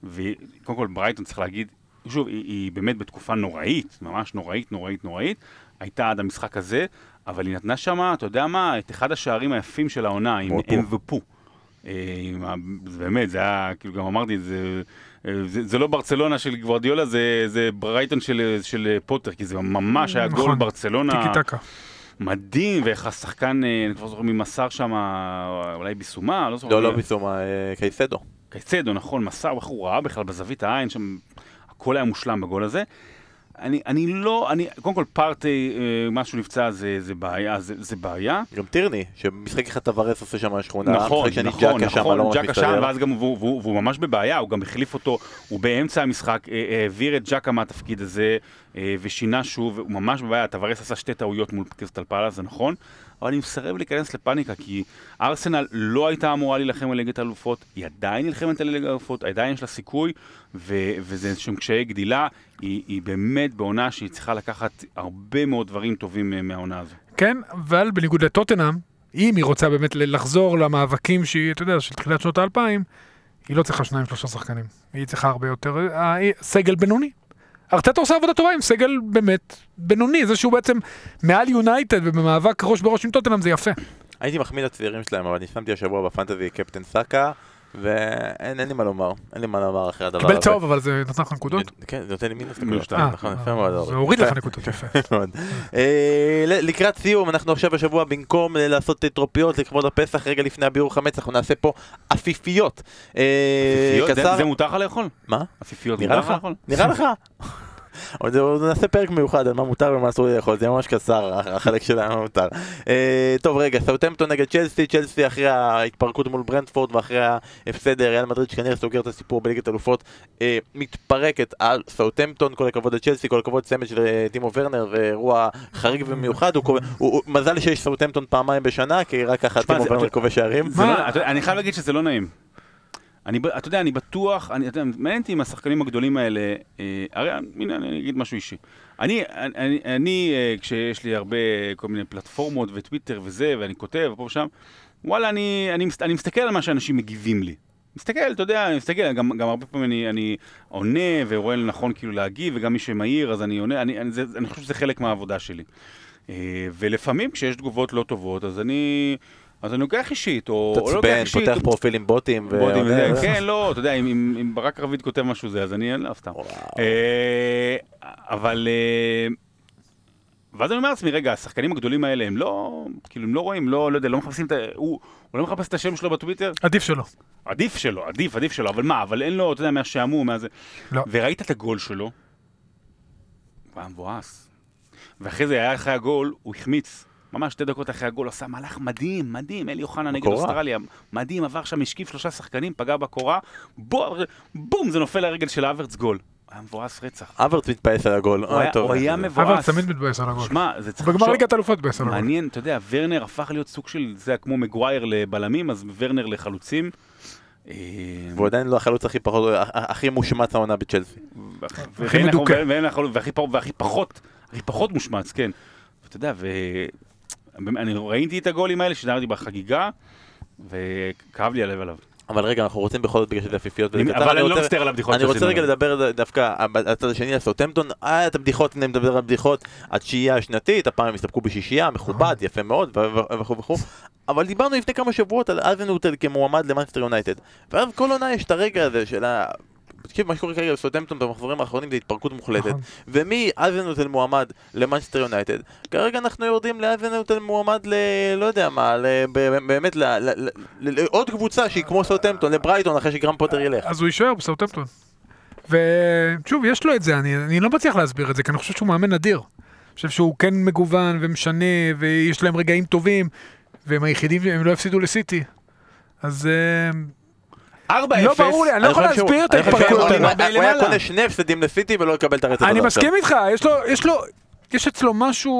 וקודם כל ברייטון צריך להגיד, שוב, היא, היא באמת בתקופה נוראית, ממש נוראית, נוראית, נוראית, הייתה עד המשחק הזה, אבל היא נתנה שם, אתה יודע מה, את אחד השערים היפים של העונה, עם אם ופו. אה, זה באמת, זה היה, כאילו גם אמרתי, זה, אה, זה, זה לא ברצלונה של גוורדיולה, זה, זה ברייטון של, של פוטר, כי זה ממש היה גול נכון. ברצלונה. טיקי טקה. מדהים, ואיך השחקן, אה, אני כבר זוכר מי מסר שם, אולי ביסומה, לא זוכר. לא, לא ביסומה, אה, קייסדו. קייצדו, נכון, מסר, הוא ראה בכלל בזווית העין, שם הכל היה מושלם בגול הזה. אני, אני לא, אני, קודם כל פארטי, אה, משהו נפצע זה, זה בעיה, זה, זה בעיה. גם טירני, שמשחק אחד טוורס עושה שם שכונה, נכון, משחק שני נכון, ג'קה שם נכון, לא ממש ג'קה שם. ואז גם הוא, והוא, והוא ממש בבעיה, הוא גם החליף אותו, הוא באמצע המשחק, אה, אה, העביר את ג'קה מהתפקיד הזה, אה, ושינה שוב, הוא ממש בבעיה, טוורס עשה שתי טעויות מול קריסטל פאלאס, זה נכון, אבל אני מסרב להיכנס לפאניקה, כי ארסנל לא הייתה אמורה להילחם על ליגת האלופות, היא עדיין נלחמת על ליגת האלופות, עדיין יש לה סיכוי, ו- וזה שם קשיי גדילה, היא, היא באמת בעונה שהיא צריכה לקחת הרבה מאוד דברים טובים אה, מהעונה הזו. כן, אבל בניגוד לטוטנאם, אם היא רוצה באמת לחזור למאבקים שהיא, אתה יודע, של תחילת שנות האלפיים, היא לא צריכה שניים שלושה שחקנים. היא צריכה הרבה יותר, אה, סגל בינוני. ארטטה עושה עבודה טובה עם סגל באמת בינוני, זה שהוא בעצם מעל יונייטד ובמאבק ראש בראש עם טוטנאם זה יפה. הייתי מחמיא לצעירים שלהם, אבל אני שמתי השבוע בפנטזי קפטן סאקה, ואין אין לי מה לומר, אין לי מה לומר אחרי הדבר הזה. קיבל צהוב אבל זה נתן לך נקודות. כן, זה נותן לי מינוס נקודות. שתיים. אה, נכון, יפה מאוד. זה. הוריד לך. נקודות, יפה. מאוד. אה, לקראת סיום, אנחנו עכשיו בשבוע, במקום אה, לעשות טרופיות לכבוד הפסח, רגע לפני הביאור חמץ, אנחנו נעשה פה עפיפיות. עפיפיות? זה- מותר לך לאכול? מה? עפיפיות מותר לך? לאכול? נראה לך? אבל זה- נעשה פרק מיוחד על מה מותר ומה אסור לי לאכול, זה ממש קצר, הח- החלק של מה מותר. אה, טוב רגע, סאוטמפטון נגד צ'לסי, צ'לסי אחרי ההתפרקות מול ברנדפורד ואחרי ההפסד ריאל מדריד שכנראה סוגר את הסיפור בליגת אלופות, אה, מתפרקת על סאוטמפטון, כל הכבוד לצ'לסי, כל הכבוד צמד של אה, טימו ורנר, אירוע חריג ומיוחד, מזל שיש סאוטמפטון פעמיים בשנה, כי רק ככה טימו ורנר כובש שערים. לא- אני חייב להגיד שזה לא נעים. אני, אתה יודע, אני בטוח, אני, אתה יודע, מעניין אותי עם השחקנים הגדולים האלה, אה, הרי, הנה, אני אגיד משהו אישי. אני, אני, אני אה, כשיש לי הרבה, כל מיני פלטפורמות וטוויטר וזה, ואני כותב פה ושם, וואלה, אני, אני, אני מסתכל על מה שאנשים מגיבים לי. מסתכל, אתה יודע, אני מסתכל, גם, גם הרבה פעמים אני, אני עונה ורואה לנכון כאילו להגיב, וגם מי שמעיר, אז אני עונה, אני, אני, זה, אני חושב שזה חלק מהעבודה שלי. אה, ולפעמים כשיש תגובות לא טובות, אז אני, אז אני לוקח אישית, או, או לא לוקח תעצבן, אישית. פותח פרופיל עם בוטים. ועונה. וזה, כן, לא, אתה יודע, אם- אם אם ברק רביד כותב משהו זה, אז אני, לא, סתם. אה, אבל... אה, ואז אני אומר לעצמי, רגע, השחקנים הגדולים האלה, הם לא, כאילו, הם לא רואים, לא, לא יודע, לא מחפשים את ה... הוא, הוא לא מחפש את השם שלו בטוויטר? עדיף שלא. עדיף שלו, עדיף, עדיף שלו, אבל מה, אבל אין לו, אתה יודע, מהשעמום, מה זה... לא. וראית את הגול שלו? הוא היה מבואס. ואחרי זה, היה אחרי הגול, הוא החמיץ. ממש שתי דקות אחרי הגול, עשה מהלך מדהים, מדהים, אלי אוחנה נגד. אוסטרליה, מדהים, עבר שם, השקיף שלושה שחקנים, פגע בקורה, בוא, בום, זה נופל לרגל של האברץ גול. היה מבואס רצח. אברט מתפעס על הגול. הוא היה- טוב, הוא היה מבואס. אבל תמיד מתבאס על הגול. שמע, זה צריך בגמר ליגת אלופות מתבאס על הגול. מעניין, אתה יודע, ורנר הפך להיות סוג של, זה היה כמו מגווייר לבלמים, אז ורנר לחלוצים. אה, והוא עדיין לא החלוץ הכי פחות, הכי מושמץ העונה בצ'לסי. והכי מדוכא. והכי פחות, הכי מושמץ, כן. ואתה יודע. אני ראיתי את הגולים האלה, שידרתי בחגיגה, וכאב לי הלב עליו. אבל רגע, אנחנו רוצים בכל זאת בגלל שזה עפיפיות אבל אני לא מצטער על הבדיחות אני רוצה רגע. לדבר דווקא על הצד השני, על סאוטהמפטון, היה את הבדיחות, הנה מדבר על בדיחות, התשיעייה השנתית, הפעם הם הסתפקו בשישייה, מכובד, יפה מאוד, וכו' וכו', אבל דיברנו לפני כמה שבועות על אזנוטל כמועמד למאנסטר יונייטד, ואז כל עונה יש את הרגע הזה של. תקשיב, מה שקורה כרגע בסאוטהמפטון במחזורים האחרונים זה התפרקות מוחלטת. נכון. ומי אזנוטל מועמד למאנסטר יונייטד? כרגע אנחנו יורדים לאזנוטל מועמד ל... לא יודע מה, באמת לעוד קבוצה שהיא כמו סאוטהמפטון, לברייטון אחרי שגרם פוטר ילך. אז הוא יישאר בסאוטהמפטון. ושוב, יש לו את זה, אני, אני לא מצליח להסביר את זה, כי אני חושב שהוא מאמן נדיר. אני חושב שהוא כן מגוון ומשנה, ויש להם רגעים טובים, והם היחידים, הם לא הפסידו לסיטי. אז אה, 4-0. לא ברור לי, אני לא יכול להסביר את ההתפרקות. הוא היה קונה שני הפסדים לסיטי ולא יקבל את הרצף הזה אני. מסכים איתך, יש לו, יש לו, יש אצלו משהו,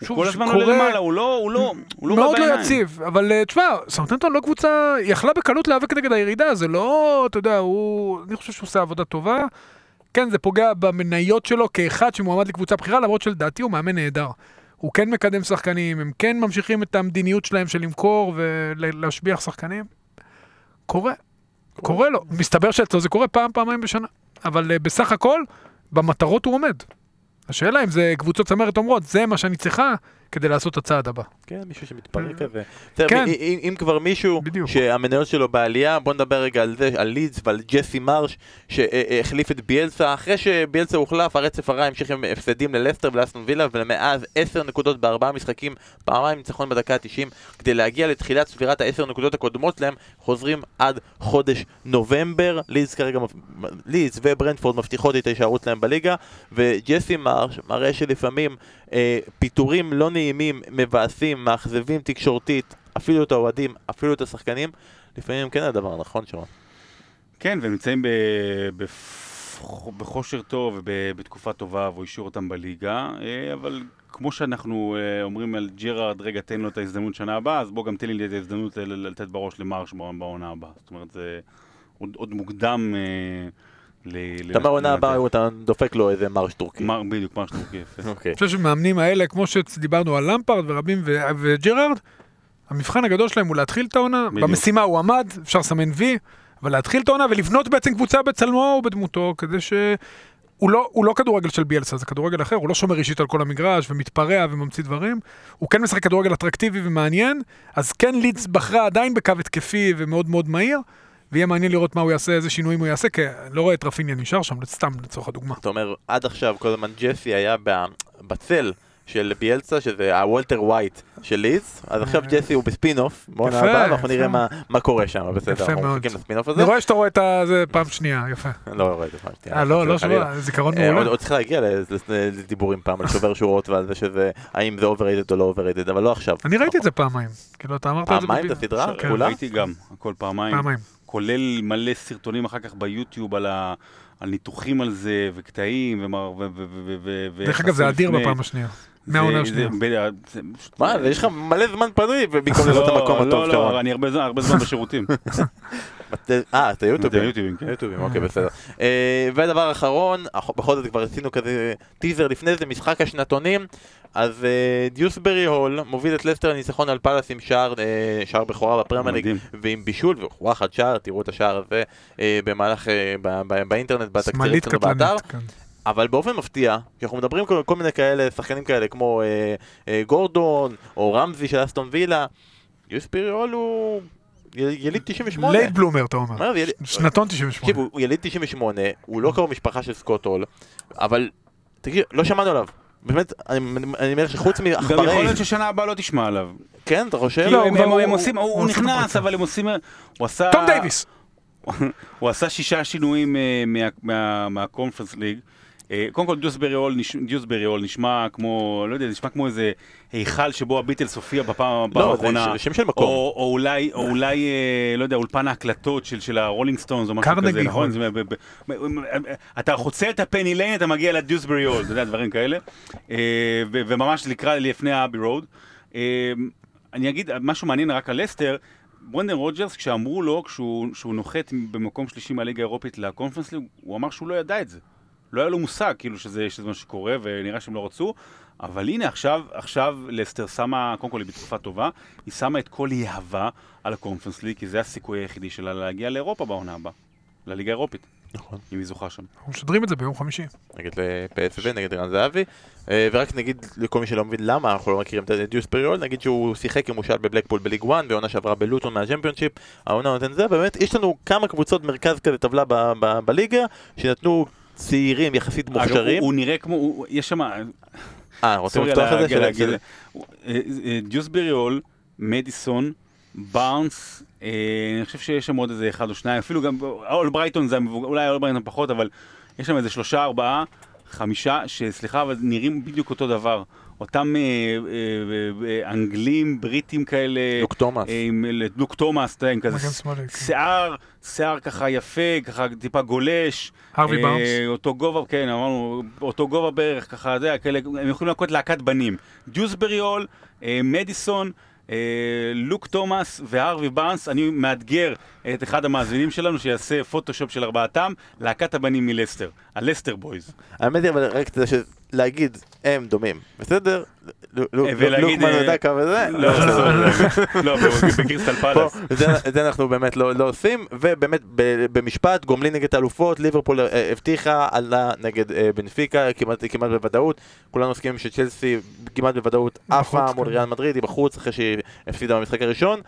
הוא שוב, כל הזמן שקורה- עולה למעלה, הוא לא, הוא לא, הוא לא בא מאוד לא. יציב, אבל אה, תשמע, סאוטנטון לא קבוצה, היא יכלה בקלות להיאבק נגד הירידה, זה לא, אתה יודע, הוא, אני חושב שהוא עושה עבודה טובה. כן, זה פוגע במניות שלו כאחד שמועמד לקבוצה בכירה, למרות שלדעתי הוא מאמן נהדר. הוא כן מקדם שחקנים, הם כן ממשיכים את המדיניות שלהם של למכור ולהשביח שחקנים. קורה, קורה לו. מסתבר שאצלו זה קורה פעם, פעמיים בשנה. אבל אה, בסך הכל, במטרות הוא עומד. השאלה אם זה קבוצות צמרת אומרות, זה מה שאני צריכה כדי לעשות את הצעד הבא. כן, מישהו שמתפרק כזה. בסדר, כן. אם- אם כבר מישהו בדיוק. שהמניות שלו בעלייה, בוא נדבר רגע על זה, על לידס ועל ג'סי מרש, שהחליף את ביאלסה. אחרי שביאלסה הוחלף, הרצף הרע המשיך עם הפסדים ללסטר ולאסטון וילה, ומאז 10 נקודות בארבעה משחקים, פעמיים ניצחון בדקה ה-90, כדי להגיע לתחילת ספירת ה-10 נקודות הקודמות להם, חוזרים עד חודש נובמבר. לידס כרגע, לידס וברנדפורד מבטיחות את ההישארות להם בליגה, וג'סי מרש מראה שלפעמים אה, פיטורים לא נעימים, מבאסים, מאכזבים תקשורתית, אפילו את האוהדים, אפילו את השחקנים, לפעמים כן הדבר הנכון שרון. כן, והם נמצאים ב... בכושר טוב ובתקופה טובה, והוא השאיר אותם בליגה, אה, אבל כמו שאנחנו אה, אומרים על ג'רארד, רגע, תן לו את ההזדמנות שנה הבאה, אז בוא גם תן לי את ההזדמנות לתת בראש למרש בעונה הבאה. זאת אומרת, זה עוד, עוד מוקדם אה. אתה אומר עונה. הבאה אתה דופק לו איזה מרש טורקי. בדיוק, מרש טורקי, יפה. אוקיי. אני חושב שמאמנים האלה, כמו שדיברנו על למפרד ורבים וג'רארד, המבחן הגדול שלהם הוא להתחיל את העונה. במשימה הוא עמד, אפשר לסמן וי, אבל להתחיל את העונה ולבנות בעצם קבוצה בצלמו ובדמותו, כדי ש... הוא לא, הוא לא כדורגל של ביאלסה, זה כדורגל אחר, הוא לא שומר אישית על כל המגרש ומתפרע וממציא דברים. הוא כן משחק כדורגל אטרקטיבי ומעניין, אז כן, לידס בחרה עדיין בקו התקפי ומאוד מאוד מהיר, ויהיה מעניין לראות מה הוא יעשה, איזה שינויים הוא יעשה, כי אני לא רואה את רפיניה נשאר שם, סתם לצורך הדוגמה. אתה אומר, עד עכשיו כל הזמן ג'סי היה בצל של ביאלסה, שזה הוולטר ווייט של לידס, אז עכשיו ג'סי הוא בעונה יפה, הבאה, ואנחנו יפה. נראה מה- מה קורה שם, בסדר, יפה אנחנו. מחכים לספין-אוף אני הזה. רואה שאתה רואה את זה פעם שנייה, יפה. לא רואה את זה פעם שנייה. אה, לא, לא. שבוע, זיכרון אה, עוד- מעולה. עוד צריך להגיע לדיבורים פעם על שובר שורות ועל זה שזה, האם זה overrated או לא overrated, אבל לא עכשיו. אני ראיתי את זה פעמיים. כאילו, אתה אמרת את זה פעמיים את. הסדרה? כן, כולה? ראיתי גם, הכל פעמיים. פעמיים. כולל מלא סרטונים אחר כך ביוטיוב על, ה... על ניתוחים על זה, וקטעים, ומר... ו... ו... ו... ו... ו... דרך אגב, זה אדיר. בפעם השנייה. מהעונה השנייה. מה, יש לך מלא זמן פנוי במקום לראות את המקום הטוב לא, שרון. לא, אני הרבה זמן- בשירותים. אה, אתה יוטיובים. יוטיובים, כן. יוטיובים, אוקיי, בסדר. אה, ודבר אחרון, אח- בכל זאת כבר עשינו כזה טיזר לפני זה, משחק השנתונים. אז אה, דיוסברי הול מוביל את לסטר לניצחון על פאלאס עם שער, אה, שער בכורה בפרמייר ליג מדהים. ועם בישול וואחד שער, תראו את השער הזה אה, במהלך, אה, באינטרנט, בתקצירים שמאלית שלנו באתר. אבל באופן מפתיע, כשאנחנו מדברים כל, כל מיני כאלה, שחקנים כאלה כמו אה, אה, גורדון או רמזי של אסטון וילה, דיוסבורי הול הוא יל- יליד 98. late bloomer, אתה אומר. יליד- שנתון תקשיב, 98. הוא הוא יליד 98, הוא לא קרוב משפחה של סקוט הול, אבל, תקשיב, לא שמענו עליו. באמת, אני אומר שחוץ גם יכול מעכברי... להיות ששנה הבאה לא תשמע עליו. כן, אתה חושב? כי לא, הם- הוא הם כבר- הם הוא- עושים, הוא- הוא הוא עושה את נכנס. אבל הם עושים... הוא עשה... תום דייוויס. הוא עשה שישה שינויים אה, מה- מה- מהקונפרנס ליג. אה, קודם כל דיוסברי הול נש- דיוסברי הול נשמע כמו, לא יודע, נשמע כמו איזה היכל שבו הביטלס הופיע בפעם לא, האחרונה. זה ש- שם של מקום. או, או אולי, או אולי, אה, לא יודע, אולפן ההקלטות של, של הרולינג סטונס או משהו קרנגי כזה, נכון? הול. זה, ב, ב, ב, אתה חוצה את ה Penny Lane, אתה מגיע לדיוסברי הול, אתה יודע, דברים כאלה. אה, ו, וממש לקראת, לפני ה Abbey Road. אה, אני אגיד משהו מעניין רק על לסטר. ברנדן רוג'רס, כשאמרו לו, כשהוא, כשהוא נוחת במקום שלישי מהליגה האירופית לקונפרנס ליג, הוא אמר שהוא לא ידע את זה. לא היה לו מושג, כאילו, שזה, שזה מה שקורה, ונראה שהם לא רצו. אבל הנה, עכשיו, עכשיו לסטר שמה, קודם כל היא בתקופה טובה, היא שמה את כל יהבה על הקונפרנס ליג, כי זה הסיכוי היחידי שלה להגיע לאירופה בעונה הבאה, לליגה האירופית, נכון. אם היא זוכה שם. אנחנו משדרים את זה ביום חמישי. נגד PSV, נגד ערן זהבי. אה, ורק נגיד לכל מי שלא מבין למה אנחנו לא מכירים את דיוס פריול, נגיד שהוא שיחק עם מושל בבלקפול בליג 1 ועונה שעברה בלוטון מהצ'מפיונשיפ, העונה נותן זה, באמת יש לנו כמה קבוצות מרכז כזה טבלה ב- ב- בליגה, שנתנו צעירים יחסית מוכשרים. הוא, נראה כמו, הוא, יש שם, אה, רוצים לפתוח את זה? של- הוא- אה, אה, דיוס בריול, מדיסון, בארנס, אה, אני חושב שיש שם עוד איזה אחד או שניים, אפילו גם, אול ברייטון זה המבוגר, אולי אול ברייטון פחות, אבל יש שם איזה שלושה, ארבעה, חמישה, שסליחה, אבל נראים בדיוק אותו דבר. אותם אה, אה, אה, אנגלים, בריטים כאלה, לוק תומאס. אה, עם לוק תומאס, אתה יודע, עם כזה כן. שיער, שיער ככה יפה, ככה טיפה גולש. הרווי אה, בארנס. אותו גובה, כן, אמרנו, אותו גובה בערך, ככה, אתה יודע, כאלה, הם יכולים להכות להקת בנים. דיוסברי הול, אה, מדיסון, אה, לוק תומאס והרווי בארנס, אני מאתגר את אחד המאזינים שלנו שיעשה פוטושופ של ארבעתם, להקת הבנים מלסטר, הלסטר בויז. האמת היא, אבל רק להגיד, הם דומים, בסדר? אה, ולהגיד, לוקמן אה, יודע כמה זה? לא, לא, לא, בקריסטל פה, פלאס. את זה- אנחנו באמת לא לא עושים, ובאמת במשפט, גומלין נגד האלופות, ליברפול אה, הבטיחה, עלה נגד בנפיקה, כמעט בוודאות, כולנו מסכימים שצ'לסי כמעט בוודאות עפה מול. ריאל מדריד, היא בחוץ אחרי שהיא הפסידה במשחק הראשון.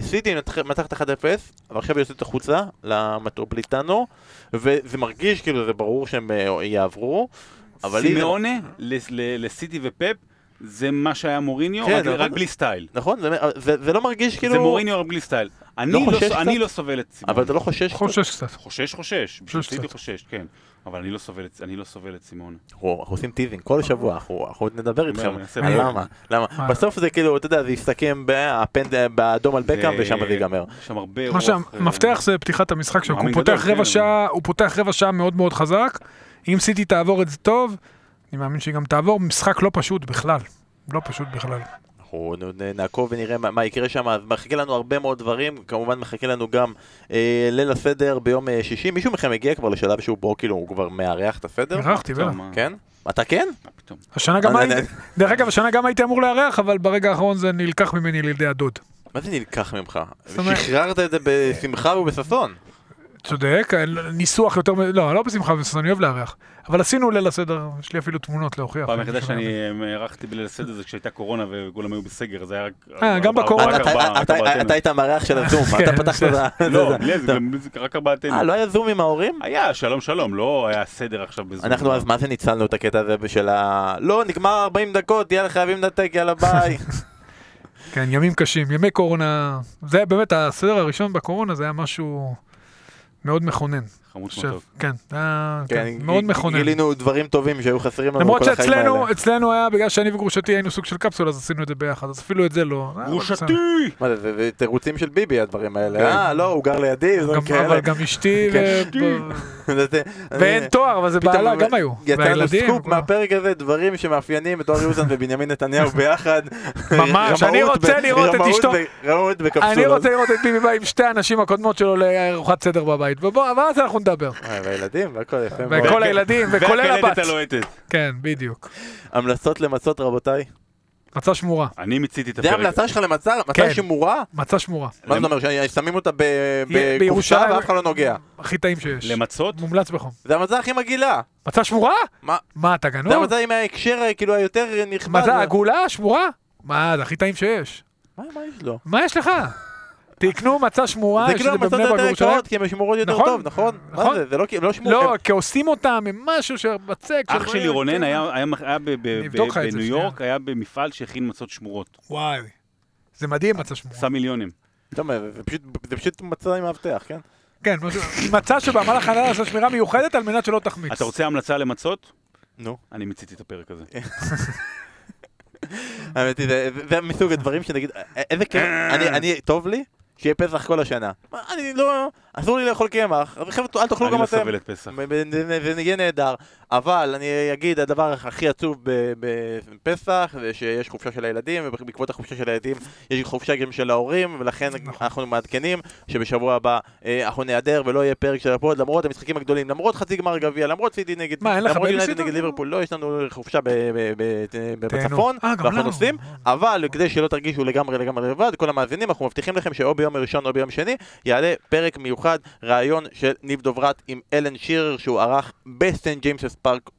סיטי מנצחת 1-0, אבל עכשיו היא יוצאת החוצה למטרופליטנו, וזה מרגיש כאילו זה ברור שהם יעברו. סימאונה לסיטי ופפ, זה מה שהיה מוריניו, כן, רק- נכון. רק בלי סטייל. נכון? זה- זה זה לא מרגיש כאילו... זה מוריניו רק בלי סטייל. אני לא לא אני קצת? לא סובל את סימון. אבל אתה לא חושש? חושש קצת. חושש, חושש. חושש קצת. חושש, כן. אבל אני לא סובל את- אני לא סובל את סימון. אנחנו אנחנו עושים טיזינג כל שבוע, אנחנו אנחנו עוד נדבר איתכם. למה? למה? מה? בסוף זה כאילו, אתה יודע, זה יסתכם באדום על בקאם ושם זה ייגמר. יש שם הרבה מה רוח. שהמפתח אה, זה פתיחת המשחק שלו, כי הוא מאמין פותח גדול, רבע כן, שעה, הוא פותח רבע שעה מאוד מאוד חזק. אם סיטי תעבור את זה טוב, אני מאמין שהיא גם תעבור. משחק לא פשוט בכלל. לא פשוט בכלל. אנחנו נעקוב ונראה מה- מה יקרה שם, מחכה לנו הרבה מאוד דברים, כמובן מחכה לנו גם אה, ליל הסדר ביום אה, שישי. מישהו מכם הגיע כבר לשלב שהוא בו, כאילו, הוא כבר מארח את הסדר? אירחתי, טוב, בטח. מה- כן? אתה כן? השנה גם אני- הייתי, דרך אגב, השנה גם הייתי אמור לארח, אבל ברגע האחרון זה נלקח ממני לידי הדוד. מה זה נלקח ממך? שחררת את זה בשמחה ובששון. צודק, ניסוח יותר, לא, לא בשמחה ובששון, אני אוהב לארח. אבל עשינו ליל הסדר, יש לי אפילו תמונות להוכיח. פעם היחידה. שאני הארכתי בליל הסדר זה כשהייתה קורונה וכולם היו בסגר, אז היה רק... אה, גם בקורונה. אתה- היית המארח של הזום, כן, אתה פתחת את ה... לא, זה- בלי זה, זה רק ארבעתנו. אה, לא היה זום עם ההורים? היה, שלום שלום, לא היה סדר עכשיו בזום. אנחנו אז מה זה ניצלנו את הקטע הזה של ה... לא, נגמר 40 דקות, יאללה חייבים לנתק, יאללה ביי. כן, ימים קשים, ימי קורונה. זה באמת, הסדר הראשון בקורונה זה היה משהו מאוד מכונן. חמוד עכשיו, מאוד. כן, היה כן, כן, מאוד מכונן. גילינו דברים טובים שהיו חסרים לנו למרות כל החיים שאצלנו, האלה. אצלנו היה, בגלל שאני וגרושתי היינו סוג של קפסולה, אז עשינו את זה ביחד, אז אפילו את זה לא. אה. גרושתי! מה זה, זה- זה תירוצים של ביבי הדברים האלה. כן. אה, לא, הוא גר לידי, זה גם- כאלה. אבל גם אשתי, ואין תואר, אבל זה בעלה גם היו. יצא לנו והילדים. סקופ מהפרק הזה, דברים שמאפיינים את אורי אוזן ובנימין נתניהו ביחד. ממש, אני רוצה לראות את אשתו. רמאות בקפסולות. אני רוצה לראות את ביבי בא עם שתי הנשים הקודמות שלו לארוחת סדר בבית, ובוא, ואז אנחנו נדבר. והילדים, והכל יפה מאוד. וכל הילדים, וכולל והקלטת הבת. הלוהטת. כן, בדיוק. המלצות למצות רבותיי. מצה שמורה. אני מיציתי את זה הפרק. ההמלצה שלך למצה? מצה כן. שמורה? מצה שמורה. מה זאת אומרת, ששמים אותה ב- ב- בקופסה בירושלים- ואף אחד לא נוגע. הכי טעים שיש. למצות? מומלץ בחום. זה המצה הכי מגעילה. מצה שמורה? מה? מה, אתה זה גנוב? המצה עם ההקשר כאילו היותר נכבד. מה זה, עגולה? שמורה? מה, זה הכי טעים שיש. מה מה יש לו? מה יש לך? תקנו מצה שמורה, זה כאילו ברק יותר בירושלים. יקרות, כי הן שמורות יותר נכון, טוב, נכון? מה נכון. זה? זה לא לא שמור... לא, הם- כי עושים אותם עם משהו שבצק. אח של- שלי רונן כן. היה בניו. יורק, היה במפעל שהכין מצות שמורות. וואי. זה מדהים מצה שמורה. עשה מיליונים. זה פשוט- מצה עם מאבטח, כן? כן, מצה שבמהלך הנהלה עשה שמירה מיוחדת על מנת שלא תחמיץ. אתה רוצה המלצה למצות? נו. אני מיציתי את הפרק הזה. האמת היא, זה- מסוג הדברים שנגיד, איזה כיף, אני, אני, טוב לי, שיהיה פסח כל השנה. אני לא, אסור לי לאכול קמח, אז חבר'ה, אל תאכלו אני גם לא אתם. סובל את פסח. זה יהיה נהדר, אבל אני אגיד, הדבר הכי עצוב ב- בפסח זה שיש חופשה של הילדים, ובעקבות החופשה של הילדים יש חופשה גם של ההורים, ולכן נכון. אנחנו מעדכנים שבשבוע הבא אה, אנחנו ניעדר ולא יהיה פרק של הפוד, למרות המשחקים הגדולים, למרות חצי גמר גביע, למרות סיטי נגד, מה, אין לך בייביסיטר? נגד ליברפול, לא, יש לנו חופשה ב- ב- ב- ב- תהנו. בצפון, אה, ואנחנו. נוסעים, אבל כדי שלא תרגישו לגמרי לגמרי לבד, כל המאזינים, אנחנו מבטיחים לכם שאו ביום ראשון או ביום שני, יעלה פרק מיוחד, ראיון של ניב דוברת עם אלן שירר, שהוא ערך בסנט ג'יימסס פארק,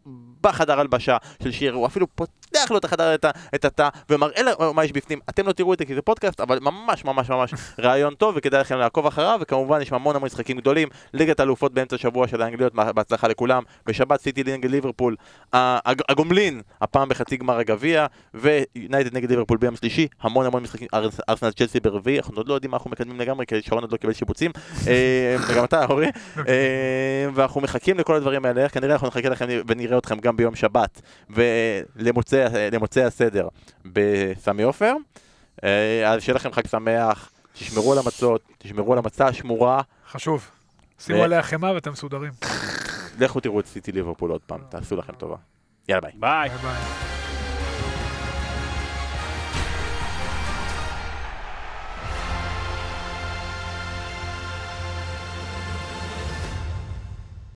בחדר הלבשה של שירר, הוא אפילו פותח לו את החדר, את התא, ומראה לו מה יש בפנים. אתם לא תראו את זה כי זה פודקאסט, אבל ממש ממש ממש ראיון טוב, וכדאי לכם לעקוב אחריו, וכמובן יש המון המון משחקים גדולים, ליגת האלופות באמצע השבוע של האנגליות, בהצלחה לכולם, בשבת סיטי נגד ליברפול, הג- הגומלין, הפעם בחצי גמר הגביע, ויונייטד נגד ליברפול ביום שלישי, המון המון משחקים, ארס- ארסנל צ'לסי ברביעי, אנחנו עוד לא יודעים מה אנחנו מקדמים לגמרי, כי שרון עוד לא קיבל שיבוצים, אה, וגם אתה, אורי, אה, ואנחנו מחכים לכל הדברים האלה, כנראה אנחנו נחכה לכם ונראה אתכם גם ביום שבת, ולמוצאי למוצאי הסדר בסמי עופר, אה, אז שיהיה לכם חג שמח, תשמרו על המצות, תשמרו על המצה השמורה, חשוב. שימו עליה חמאה ואתם מסודרים. לכו תראו את סיטי ליברפול עוד פעם, תעשו לכם טובה. יאללה. ביי ביי.